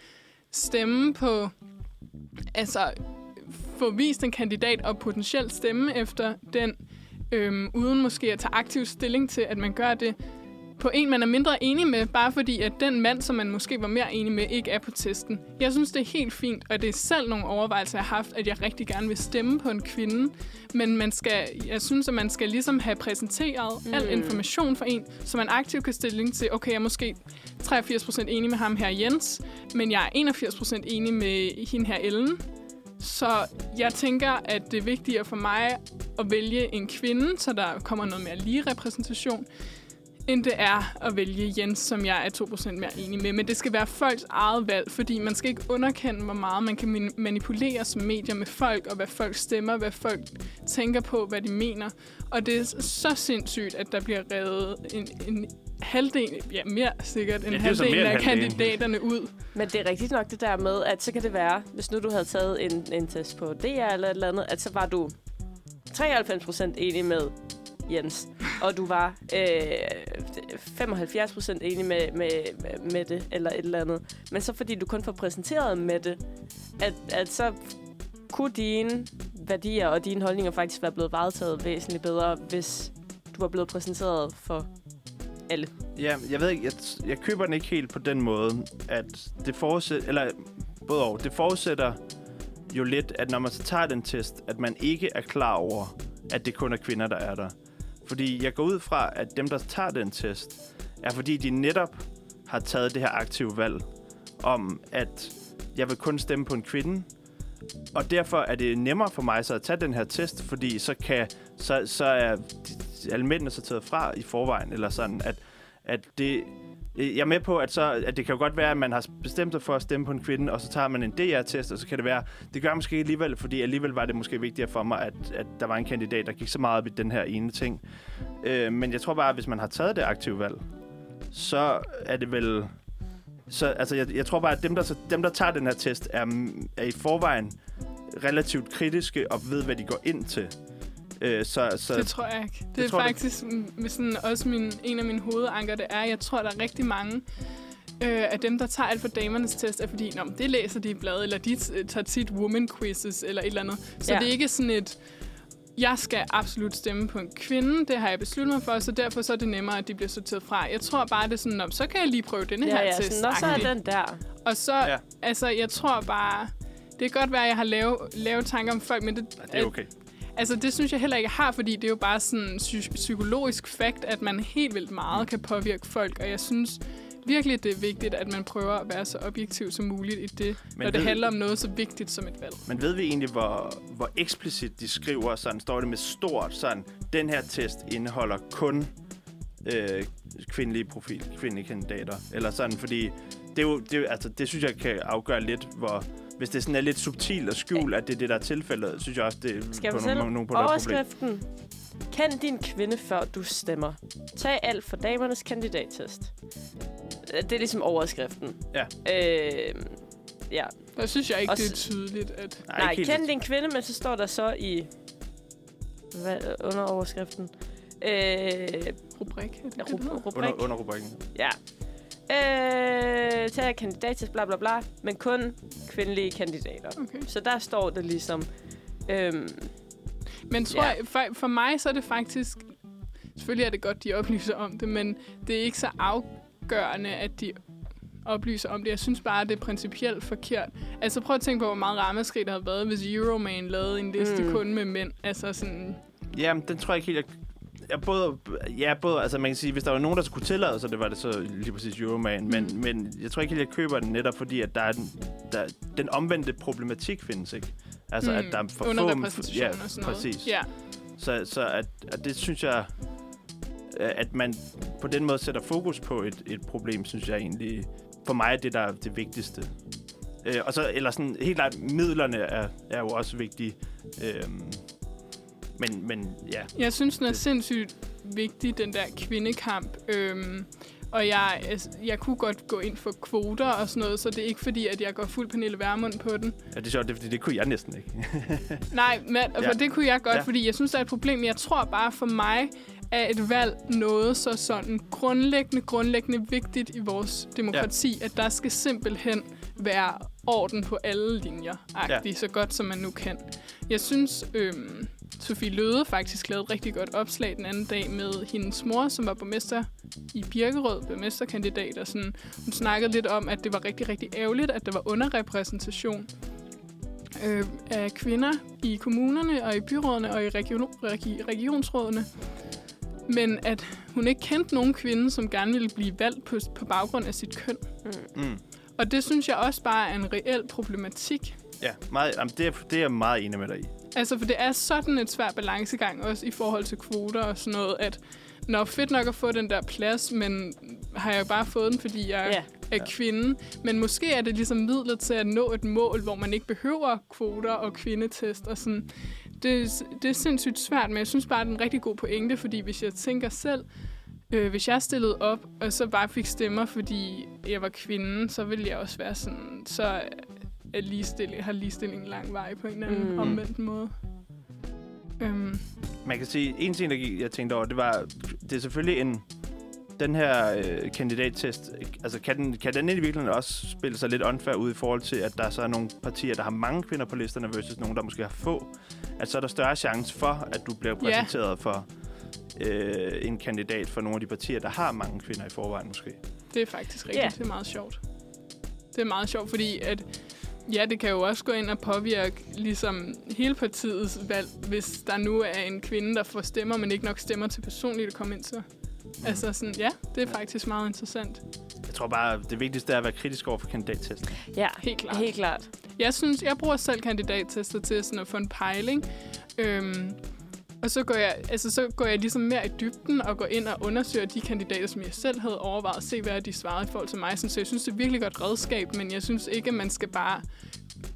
stemme på... Altså, få vist en kandidat og potentielt stemme efter den, øhm, uden måske at tage aktiv stilling til, at man gør det på en, man er mindre enig med, bare fordi, at den mand, som man måske var mere enig med, ikke er på testen. Jeg synes, det er helt fint, og det er selv nogle overvejelser, jeg har haft, at jeg rigtig gerne vil stemme på en kvinde. Men man skal, jeg synes, at man skal ligesom have præsenteret mm. al information for en, så man aktivt kan stille til, okay, jeg er måske 83% enig med ham her Jens, men jeg er 81% enig med hende her Ellen. Så jeg tænker, at det er vigtigere for mig at vælge en kvinde, så der kommer noget mere lige repræsentation, end det er at vælge Jens, som jeg er 2% mere enig med. Men det skal være folks eget valg, fordi man skal ikke underkende, hvor meget man kan manipulere som medier med folk, og hvad folk stemmer, hvad folk tænker på, hvad de mener. Og det er så sindssygt, at der bliver revet en, en halvdel, ja mere sikkert, en ja, halvdel af kandidaterne ud. Men det er rigtigt nok det der med, at så kan det være, hvis nu du havde taget en, en test på DR eller et eller andet, at så var du 93% enig med Jens, og du var øh, 75 procent enig med, med, med det, eller et eller andet. Men så fordi du kun får præsenteret med det, at, at så kunne dine værdier og dine holdninger faktisk være blevet varetaget væsentligt bedre, hvis du var blevet præsenteret for alle. Ja, jeg ved ikke, jeg, jeg køber den ikke helt på den måde, at det forudsætter, eller både og, det forudsætter jo lidt, at når man så tager den test, at man ikke er klar over, at det kun er kvinder, der er der. Fordi jeg går ud fra, at dem, der tager den test, er fordi de netop har taget det her aktive valg om, at jeg vil kun stemme på en kvinde. Og derfor er det nemmere for mig så at tage den her test, fordi så, kan, så, så er alle mændene så taget fra i forvejen, eller sådan, at, at det, Øh, jeg er med på, at, så, at det kan jo godt være, at man har bestemt sig for at stemme på en kvinde, og så tager man en DR-test, og så kan det være, det gør måske alligevel, fordi alligevel var det måske vigtigere for mig, at, at der var en kandidat, der gik så meget op i den her ene ting. Øh, men jeg tror bare, at hvis man har taget det aktive valg, så er det vel... Så, altså, jeg, jeg tror bare, at dem, der, dem, der tager den her test, er, er i forvejen relativt kritiske og ved, hvad de går ind til. Øh, så, så, det tror jeg ikke. Det, det er faktisk med sådan, også min, en af mine hovedanker, det er, jeg tror, der er rigtig mange øh, af dem, der tager alt for damernes test, er fordi, Nå, det læser de i bladet, eller de tager tit woman quizzes, eller et eller andet. Så ja. det er ikke sådan et, jeg skal absolut stemme på en kvinde, det har jeg besluttet mig for, så derfor så er det nemmere, at de bliver sorteret fra. Jeg tror bare, det er sådan, så kan jeg lige prøve denne ja, her ja, test. Nå, så er den der. Og så, ja. altså, jeg tror bare, det kan godt være, at jeg har lavet, lavet tanker om folk, men det, ja, det er okay. Altså, det synes jeg heller ikke, jeg har, fordi det er jo bare sådan psy- psykologisk fakt, at man helt vildt meget kan påvirke folk, og jeg synes virkelig, det er vigtigt, at man prøver at være så objektiv som muligt i det, men når det handler om noget så vigtigt som et valg. Men ved vi egentlig, hvor, hvor eksplicit de skriver, sådan står det med stort, sådan, den her test indeholder kun øh, kvindelige profil, kvindelige kandidater, eller sådan, fordi det, er jo, det, altså, det synes jeg kan afgøre lidt, hvor hvis det sådan er lidt subtilt og skjult, at det er det, der er tilfældet, synes jeg også, det er Skal på nogle, nogle på Overskriften. Kend din kvinde, før du stemmer. Tag alt for damernes kandidattest. Det er ligesom overskriften. Ja. Øh, ja. Der synes jeg ikke, Også, det er tydeligt. At... Nej, nej kend din kvinde, men så står der så i... Hvad, under overskriften. Øh, rubrik. Ja, rubrik. Under, under rubrikken. Ja. Øh, tage kandidat til bla bla bla, men kun kvindelige kandidater. Okay. Så der står det ligesom... Øhm, men tror ja. jeg, for, for mig så er det faktisk... Selvfølgelig er det godt, de oplyser om det, men det er ikke så afgørende, at de oplyser om det. Jeg synes bare, det er principielt forkert. Altså prøv at tænke på, hvor meget ramaskrig der havde været, hvis Euroman lavede en liste mm. kun med mænd. Altså sådan... Jamen, den tror jeg ikke helt, jeg Ja, både, ja, både, altså man kan sige, hvis der var nogen, der skulle tillade så det var det så lige præcis Euroman. Men, mm. men jeg tror ikke helt, jeg køber den netop, fordi at der er den, der, den omvendte problematik findes, ikke? Altså, mm. at der er for få... Ja, og sådan præcis. Ja. Så, så at, at det synes jeg, at man på den måde sætter fokus på et, et problem, synes jeg egentlig, for mig er det, der er det vigtigste. Øh, og så, eller sådan, helt klart, midlerne er, er jo også vigtige. Øh, Men, men ja, Jeg synes, den er sindssygt vigtig, den der kvindekamp. Øhm, og jeg, altså, jeg kunne godt gå ind for kvoter og sådan noget, så det er ikke fordi, at jeg går fuld Pernille Vermund på den. ja det er sjovt, det, fordi det kunne jeg næsten ikke. Nej, men, ja. for det kunne jeg godt, ja. fordi jeg synes, der er et problem. Jeg tror bare for mig, er et valg noget så sådan grundlæggende, grundlæggende vigtigt i vores demokrati, ja. at der skal simpelthen være orden på alle linjer, ja. så godt som man nu kan. Jeg synes, øhm, Sofie Løde faktisk lavede et rigtig godt opslag den anden dag med hendes mor, som var borgmester i Birkerød, borgmesterkandidat, og sådan, hun snakkede lidt om, at det var rigtig, rigtig ærgerligt, at der var underrepræsentation øh, af kvinder i kommunerne og i byrådene og i region, regi, regionsrådene. Men at hun ikke kendte nogen kvinde, som gerne ville blive valgt på, på baggrund af sit køn. Mm. Og det synes jeg også bare er en reel problematik. Ja, meget, jamen, det, er, det er jeg meget enig med dig i. Altså, for det er sådan et svært balancegang, også i forhold til kvoter og sådan noget, at når fedt nok at få den der plads, men har jeg bare fået den, fordi jeg Ja. er kvinde. Men måske er det ligesom midlet til at nå et mål, hvor man ikke behøver kvoter og kvindetest og sådan. Det, det er sindssygt svært, men jeg synes bare, det er en rigtig god pointe, fordi hvis jeg tænker selv, øh, hvis jeg stillede op, og så bare fik stemmer, fordi jeg var kvinde, så ville jeg også være sådan, så er ligestilling, har ligestilling en lang vej på en eller anden Mm. omvendt måde. Øhm, Man kan sige, en ting, der gik- jeg tænkte over, det var, det er selvfølgelig en, den her øh, kandidattest, altså kan den, kan den i virkeligheden også spille sig lidt unfair ud i forhold til, at der så er nogle partier, der har mange kvinder på listerne, versus nogle, der måske har få, at så er der større chance for, at du bliver præsenteret for øh, en kandidat for nogle af de partier, der har mange kvinder i forvejen måske. Det er faktisk rigtigt. Ja. Det er meget sjovt. Det er meget sjovt, fordi at, ja, det kan jo også gå ind og påvirke ligesom hele partiets valg, hvis der nu er en kvinde, der får stemmer, men ikke nok stemmer til personligt at komme ind til. Altså sådan, ja, det er faktisk meget interessant. Jeg tror bare, det vigtigste er at være kritisk over for kandidattesten. Ja, Helt klart. helt klart. Jeg synes, jeg bruger selv kandidattester til sådan at få en pejling. Øhm, og så går, jeg, altså, så går jeg ligesom mere i dybden og går ind og undersøger de kandidater, som jeg selv havde overvejet se, hvad de svarede i forhold til mig. Så jeg synes, det er et virkelig godt redskab, men jeg synes ikke, at man skal bare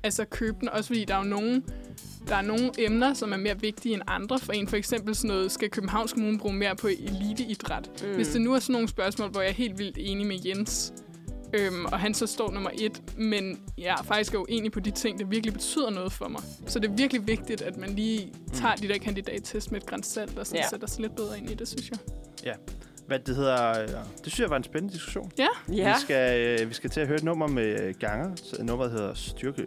altså, købe den. Også fordi der er jo nogen, der er nogle emner, som er mere vigtige end andre for en. For eksempel sådan noget, skal Københavns Kommune bruge mere på eliteidræt? Mm. Hvis det nu er sådan nogle spørgsmål, hvor jeg er helt vildt enig med Jens, øhm, og han så står nummer et, men jeg er faktisk uenig på de ting, der virkelig betyder noget for mig. Så det er virkelig vigtigt, at man lige tager de der kandidattest med et græns salt, og sådan Ja. ja. sætter sig lidt bedre ind i det, synes jeg. Hvad det hedder, øh, det synes jeg var en spændende diskussion. Ja, Ja, Vi, skal, øh, vi skal til at høre et nummer med øh, ganger. Så Nummeret hedder Styrke.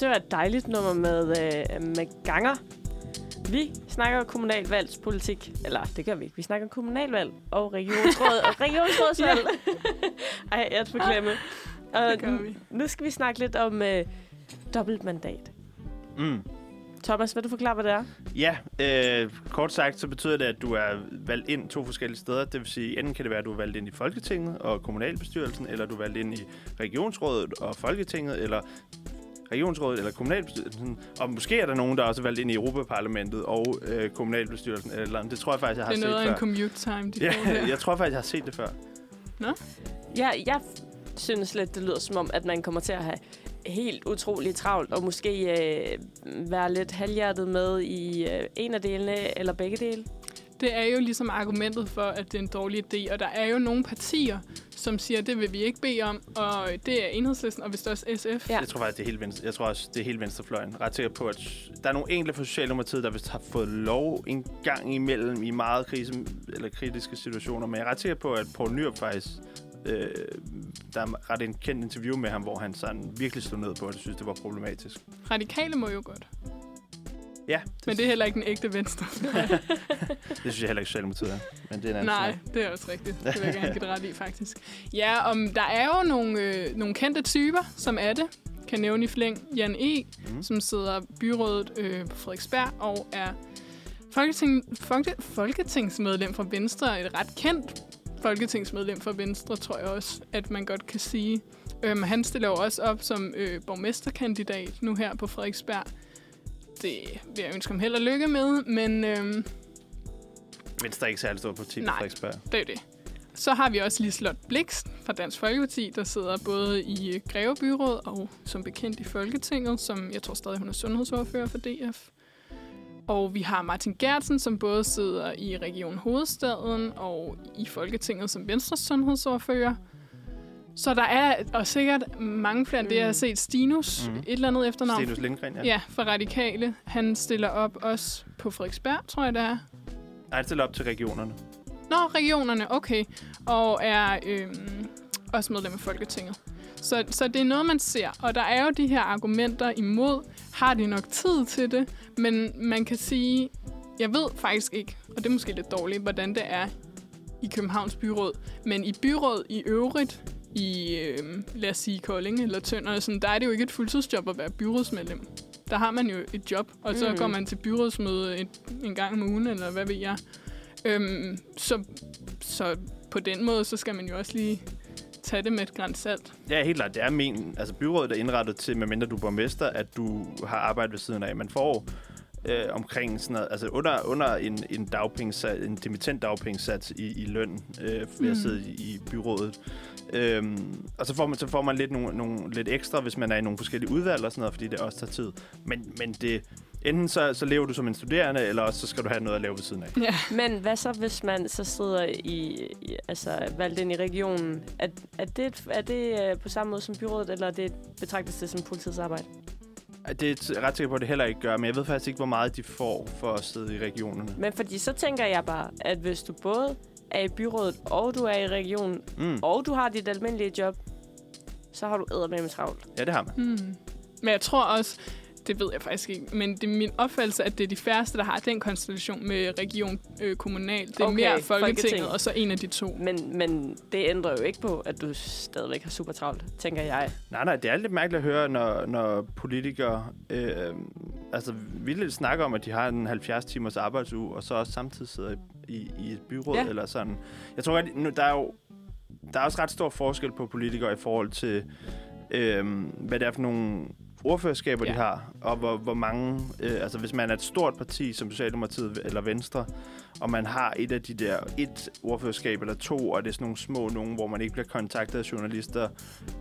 det var et dejligt nummer med, øh, med ganger. Vi snakker kommunalvalgspolitik. Eller, det gør vi ikke. Vi snakker kommunalvalg og regionsråd og regionsrådsvalg. Ej, jeg er forglemme. Og det gør vi. nu skal vi snakke lidt om øh, dobbeltmandat. Mm. Thomas, vil du forklare, hvad det er? Ja, øh, kort sagt, så betyder det, at du er valgt ind to forskellige steder. Det vil sige, enten kan det være, at du er valgt ind i Folketinget og kommunalbestyrelsen, eller du er valgt ind i regionsrådet og Folketinget, eller regionsrådet eller kommunalbestyrelsen. Og måske er der nogen, der også er valgt ind i Europaparlamentet og øh, kommunalbestyrelsen. Eller, det tror jeg faktisk, jeg har Det er set noget af en før. commute time, de Ja, får jeg tror faktisk, jeg har set det før. Ja, jeg synes lidt, det lyder som om, at man kommer til at have helt utroligt travlt, og måske øh, være lidt halvhjertet med i øh, en af delene, eller begge dele. Det er jo ligesom argumentet for, at det er en dårlig idé. Og der er jo nogle partier, som siger, at det vil vi ikke bede om. Og det er enhedslisten, og hvis det også SF. Ja. Jeg tror faktisk, det er helt venstre. Jeg tror også, det er helt venstrefløjen. Ret sikker på, at der er nogle enkelte fra Socialdemokratiet, der vist har fået lov en gang imellem i meget krise, eller kritiske situationer. Men jeg er ret sikker på, at Poul Nyrup faktisk... Øh, der er ret en kendt interview med ham, hvor han sådan virkelig slog ned på, at jeg synes, det var problematisk. Radikale må jo godt. Ja, Men det er heller ikke den ægte venstre. det synes jeg heller ikke, Socialdemokratiet er. Men det er en anden Nej, snak. det er også rigtigt. Det vil jeg gerne give det ret i, faktisk. Ja, om der er jo nogle, øh, nogle kendte typer, som er det. Kan nævne i flæng Jan E., mm. som sidder byrådet øh, på Frederiksberg og er folketing, folke, folketingsmedlem fra Venstre. Et ret kendt folketingsmedlem fra Venstre, tror jeg også, at man godt kan sige. Øhm, han stiller jo også op som øh, borgmesterkandidat nu her på Frederiksberg. Det vil jeg ønske ham held og lykke med, men... Øhm, Venstre er ikke særlig stor på Nej. Frederiksberg. det er det. Så har vi også Lislot Blix fra Dansk Folkeparti, der sidder både i Greve Byråd og som bekendt i Folketinget, som jeg tror stadig hun er sundhedsordfører for DF. Og vi har Martin Gertsen, som både sidder i Region Hovedstaden og i Folketinget som Venstres sundhedsordfører. Så der er og sikkert mange flere end det, jeg har set. Stinus, mm. et eller andet efternavn. Stenus Lindgren, ja. Ja, for Radikale. Han stiller op også på Frederiksberg, tror jeg det er. Nej, han stiller op til regionerne. Nå, regionerne, okay. Og er øhm, også medlem af Folketinget. Så, så det er noget, man ser. Og der er jo de her argumenter imod. Har de nok tid til det? Men man kan sige, jeg ved faktisk ikke, og det er måske lidt dårligt, hvordan det er i Københavns Byråd. Men i byråd i øvrigt, i øhm, lad os sige Kolding eller Tønder, sådan, der er det jo ikke et fuldtidsjob at være byrådsmedlem. Der har man jo et job, og så Mm. går man til byrådsmøde et, en gang om ugen, eller hvad ved jeg. Øhm, så, så på den måde, så skal man jo også lige tage det med et græns salt. Ja, helt klart. Det er men, altså byrådet er indrettet til, medmindre du er borgmester, at du har arbejdet ved siden af. Man får øh, omkring sådan noget, altså under, under en, en, dagpengesats, en dimitent dagpengesats i, i løn øh, ved. Mm. at sidde i, i byrådet. Øhm, og så får man, så får man lidt, nogle, nogle, lidt ekstra, hvis man er i nogle forskellige udvalg og sådan noget, fordi det også tager tid. Men, men det, enten så, så lever du som en studerende, eller også så skal du have noget at lave ved siden af. Ja. Men hvad så, hvis man så sidder i, i altså valgt ind i regionen? Er, er det, et- er det øh, på samme måde som byrådet, eller er det betragtes det som fuldtidsarbejde? Det er jeg ret sikker på, at det heller ikke gør, men jeg ved faktisk ikke, hvor meget de får for at sidde i regionerne. Men fordi så tænker jeg bare, at hvis du både er i byrådet, og du er i regionen, Mm. og du har dit almindelige job, så har du eddermame travlt. Ja, det har man. Hmm. Men jeg tror også, det ved jeg faktisk ikke, men det er min opfattelse, at det er de færreste, der har den konstellation med region øh, kommunal. Det er Okay, mere Folketinget, Folketinget. og så en af de to. Men, men det ændrer jo ikke på, at du stadigvæk har super travlt, tænker jeg. Nej, nej, det er lidt mærkeligt at høre, når, når politikere øh, altså, vildt snakker om, at de har en 70 timers arbejdsuge, og så også samtidig sidder i, i, i et byråd Ja. eller sådan. Jeg tror, at nu, der er jo der er også ret stor forskel på politikere i forhold til, øh, hvad det er for nogle ordførerskaber, ja. De har, og hvor, hvor mange... Øh, altså, hvis man er et stort parti, som Socialdemokratiet eller Venstre, og man har et af de der et ordførerskab eller to, og det er sådan nogle små nogen, hvor man ikke bliver kontaktet af journalister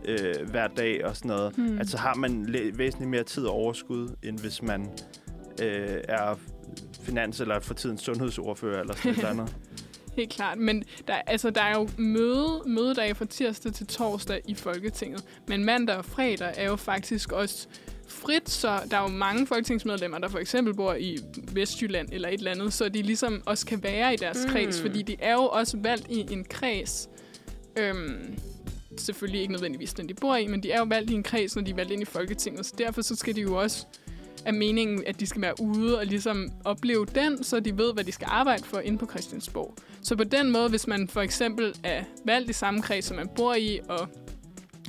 øh, hver dag og sådan noget, Hmm. mm. altså har man væsentligt mere tid og overskud, end hvis man øh, er finans- eller for tiden sundhedsordfører eller sådan noget andet. Helt klart. Men der, altså, der er jo møde, mødedage fra tirsdag til torsdag i Folketinget. Men mandag og fredag er jo faktisk også frit, så der er jo mange folketingsmedlemmer, der for eksempel bor i Vestjylland eller et eller andet, så de ligesom også kan være i deres Mm. kreds, fordi de er jo også valgt i en kreds. Øhm, selvfølgelig ikke nødvendigvis den, de bor i, men de er jo valgt i en kreds, når de er valgt ind i Folketinget, så derfor så skal de jo også er meningen, at de skal være ude og ligesom opleve den, så de ved, hvad de skal arbejde for inde på Christiansborg. Så på den måde, hvis man for eksempel er valgt i samme kreds, som man bor i, og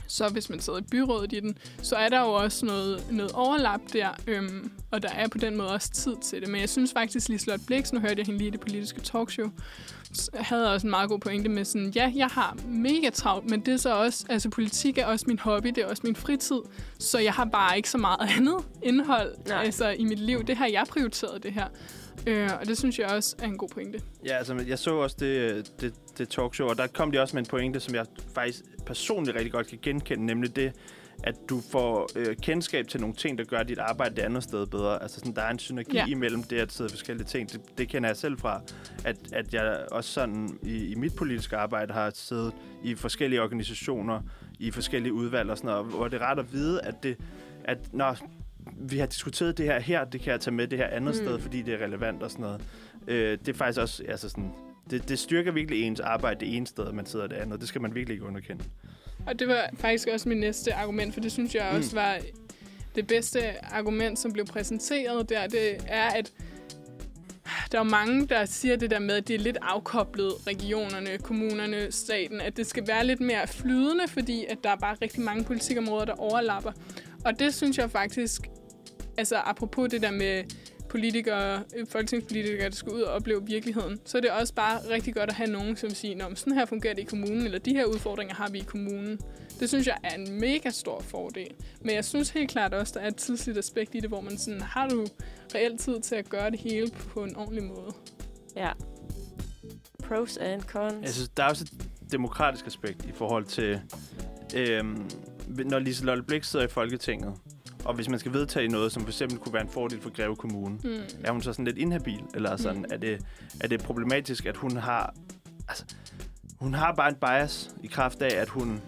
så hvis man sidder i byrådet i den, så er der jo også noget, noget overlap der, øhm, og der er på den måde også tid til det. Men jeg synes faktisk, Liselott Blix, nu hørte jeg hende lige i det politiske talkshow, havde også en meget god pointe med sådan, ja, jeg har mega travlt, men det er så også, altså politik er også min hobby, det er også min fritid, så jeg har bare ikke så meget andet indhold Nej. altså, i mit liv. Det har jeg prioriteret, det her. Øh, og det synes jeg også er en god pointe. Ja, altså, jeg så også det, det, det talkshow, og der kom de også med en pointe, som jeg faktisk personligt rigtig godt kan genkende, nemlig det, at du får øh, kendskab til nogle ting, der gør dit arbejde det andet sted bedre. Altså sådan, der er en synergi Ja. imellem det at sidde forskellige ting. Det, det kender jeg selv fra, at, at jeg også sådan i, i mit politiske arbejde har siddet i forskellige organisationer, i forskellige udvalg og sådan noget, hvor det er rart at vide, at det, at når vi har diskuteret det her her, det kan jeg tage med det her andet mm. sted, fordi det er relevant og sådan noget. Øh, det er faktisk også, altså sådan, det, det styrker virkelig ens arbejde det ene sted, man sidder det andet. Det skal man virkelig ikke underkende. Og det var faktisk også min næste argument, for det synes jeg også var det bedste argument, som blev præsenteret der. Det er, at der er mange, der siger det der med, at det er lidt afkoblet regionerne, kommunerne, staten, at det skal være lidt mere flydende, fordi at der er bare rigtig mange politikområder, der overlapper. Og det synes jeg faktisk, altså apropos det der med politikere, øh, folketingspolitikere, der skal ud og opleve virkeligheden, så er det også bare rigtig godt at have nogen, som siger, Nå, men sådan her fungerer det i kommunen, eller de her udfordringer har vi i kommunen. Det synes jeg er en mega stor fordel. Men jeg synes helt klart også, der er et tidsligt aspekt i det, hvor man sådan, har du reelt tid til at gøre det hele på en ordentlig måde? Ja. Pros and cons. Jeg synes, der er også et, demokratisk aspekt i forhold til, øhm, når Lise Lotte Blik sidder i Folketinget, og hvis man skal vedtage noget, som for eksempel kunne være en fordel for Greve Kommune, Mm. er hun så sådan lidt inhabil? Eller sådan, Mm. er, det, er det problematisk, at hun har... Altså, hun har bare en bias i kraft af, at hun,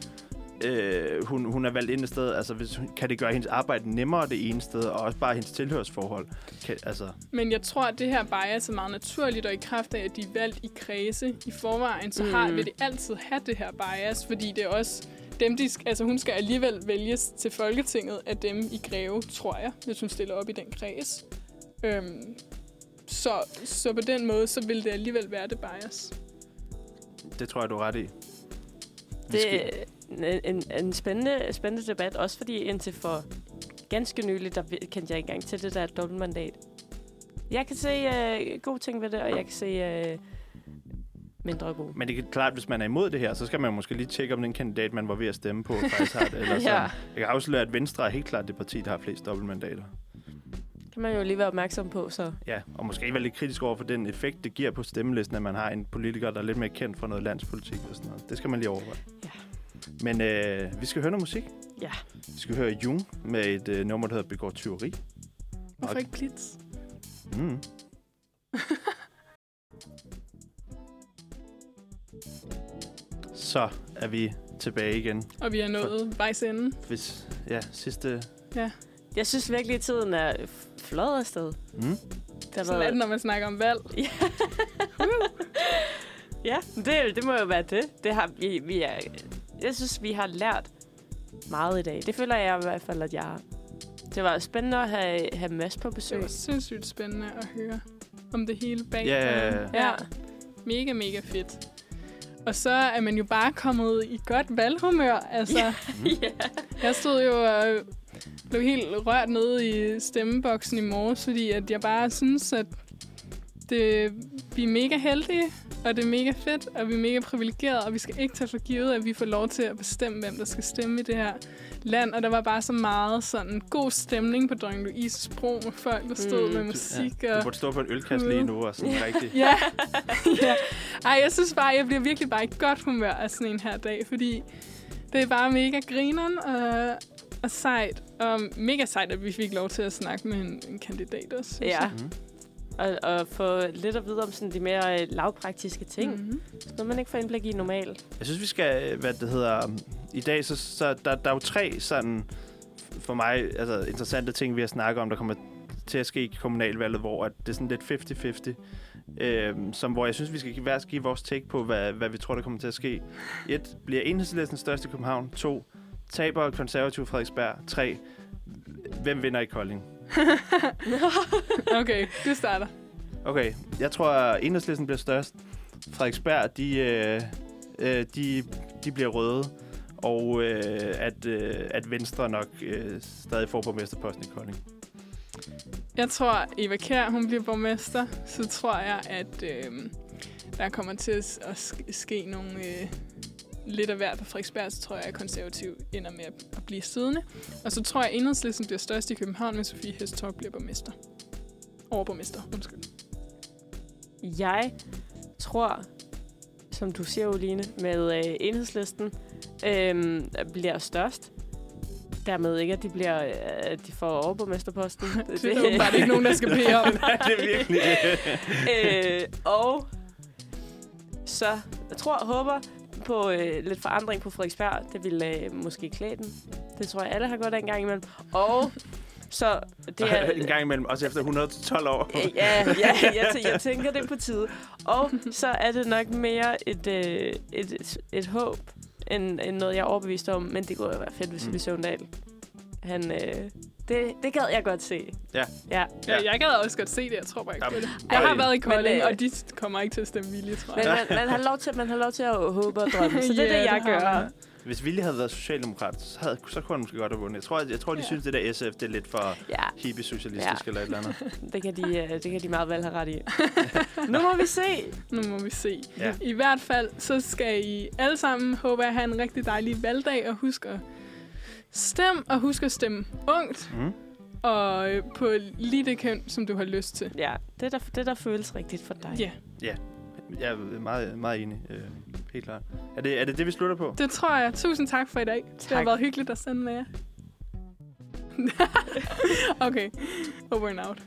øh, hun, hun er valgt ind et sted. Altså, hvis, kan det gøre hendes arbejde nemmere det ene sted, og også bare hendes tilhørsforhold? Kan, altså, Men jeg tror, at det her bias er meget naturligt, og i kraft af, at de er valgt i kredse i forvejen, så har, Mm. vil de altid have det her bias, fordi det er også dem, de, altså hun skal alligevel vælges til Folketinget af dem i Greve, tror jeg, hvis hun stiller op i den kreds. Øhm, så, så på den måde, så vil det alligevel være det bias. det tror jeg, du er ret i. Det er en, en, en spændende, spændende debat, også fordi indtil for ganske nylig, der kendte jeg ikke engang til det der dobbeltmandat. Jeg kan se uh, gode ting ved det, og jeg kan se uh, mindre gode. Men det er klart, hvis man er imod det her, så skal man måske lige tjekke, om den kandidat, man var ved at stemme på, faktisk har det. Eller sådan. Ja. Jeg kan afsløre, at Venstre er helt klart det parti, der har flest dobbeltmandater. kan man jo lige være opmærksom på, så Ja, og måske være lidt kritisk over for den effekt, det giver på stemmelisten, at man har en politiker, der er lidt mere kendt for noget landspolitik og sådan noget. Det skal man lige overveje. Ja. Men øh, vi skal høre noget musik. Ja. Vi skal høre Jung med et øh, nummer, der hedder Begår Tyveri. Hvorfor ikke Blitz? Mm. Så er vi tilbage igen. Og vi er nået vejs ende. Hvis, ja, sidste... jeg synes virkelig, at tiden er f- fløjet afsted. Mm. Det har Sådan er det, når man snakker om valg. Ja, det, det må jo være det. Det har vi, vi er, jeg synes, vi har lært meget i dag. Det føler jeg i hvert fald, at jeg har. Det var spændende at have, have Mads på Det besøg. var sindssygt spændende at høre om det hele bag. Ja. ja. Mega, mega fedt. Og så er man jo bare kommet i godt valghumør. Altså, ja. jeg stod jo og blev helt rørt nede i stemmeboksen i morges, fordi at jeg bare synes, at det, vi er mega heldige, og det er mega fedt, og vi er mega privilegerede, og vi skal ikke tage for givet, at vi får lov til at bestemme, hvem der skal stemme i det her land. Og der var bare så meget sådan god stemning på Dronning Louises bro med folk, der stod Mm. med Du- musik. Du og burde stå på en ølkasse lige nu og sådan rigtig... Ja. ja. Ej, jeg synes bare, jeg bliver virkelig bare i godt humør af sådan en her dag, fordi det er bare mega grineren og, og sejt. Og mega sejt, at vi fik lov til at snakke med en, en kandidat også. ja. jeg. Mm. Og, og få lidt at vide om sådan de mere øh, lavpraktiske ting. Mm. Mhm. Noget, man ikke får indblik i normalt. Jeg synes, vi skal, øh, hvad det hedder, i dag, så, så der, der er jo tre sådan, for mig, altså interessante ting, vi har snakket om, der kommer til at ske i kommunalvalget, hvor at det er sådan lidt 50-50. Øhm, som, hvor jeg synes, vi skal hver give vores take på, hvad, hvad vi tror, der kommer til at ske. Et, bliver enhedslisten størst i København? To, taber konservativ Frederiksberg? Tre, hvem vinder i Kolding? Okay, du starter. Okay, jeg tror, at enhedslisten bliver størst. Frederiksberg, de, øh, øh, de, de bliver røde. Og øh, at, øh, at Venstre nok øh, stadig får borgmesterposten i Kolding. Jeg tror, Eva Kjær, hun bliver borgmester. Så tror jeg, at øh, der kommer til at, at sk- ske nogle øh, lidt af hvert på Frederiksberg. Så tror jeg, at konservativ ender med at, blive siddende. Og så tror jeg, at enhedslisten bliver størst i København, men Sofie Hestorp bliver borgmester. Overborgmester, undskyld. Jeg tror, som du siger, Oline, med øh, enhedslisten øh, bliver størst. Dermed ikke, at de, bliver, øh, at de får overborgmesterposten. Det er der åbenbart ikke nogen, der skal bede om. Nej, det er virkelig... øh, og så jeg tror og håber på øh, lidt forandring på Frederiksberg. Det vil øh, måske klæde den. Det tror jeg, alle har godt af en gang imellem. Og så det er... en gang imellem, også efter 112 år. Øh, Ja, ja jeg, tæ- jeg tænker det på tide. Og så er det nok mere et, øh, et, et, håb, end, end noget, jeg er overbevist om. Men det kunne jo være fedt, hvis mm. Søvndal, han... Øh, det, det gad jeg godt se. Ja. Ja. Ja, jeg gad også godt se det. Jeg tror bare ikke på Jamen, det. Jeg har været i Kolding, Men, øh, og de kommer ikke til at stemme vilje, tror Men jeg. man, man, har lov til, man har lov til at håbe og drømme. Så det er Ja, det, jeg det gør. man. Hvis Vilje havde været socialdemokrat, så, havde, så kunne han måske godt have vundet. Jeg tror, jeg, jeg tror de Ja. synes, det der SF, det er lidt for Ja, hippie-socialistisk Ja. eller et eller andet. det kan, de, øh, det kan de meget vel have ret i. nu må vi se. Nu må vi se. Ja. I hvert fald, så skal I alle sammen håbe at have en rigtig dejlig valgdag, og husk at stemme, og husk at stemme ungt, Mm. og øh, på lige det køn, som du har lyst til. Ja, det der, det der føles rigtigt for dig. Ja. Jeg er meget, meget enig. Øh, Helt klart. Er det, er det det, vi slutter på? Det tror jeg. Tusind tak for i dag. Det har Tak. været hyggeligt at sende med jer. okay. Over and out.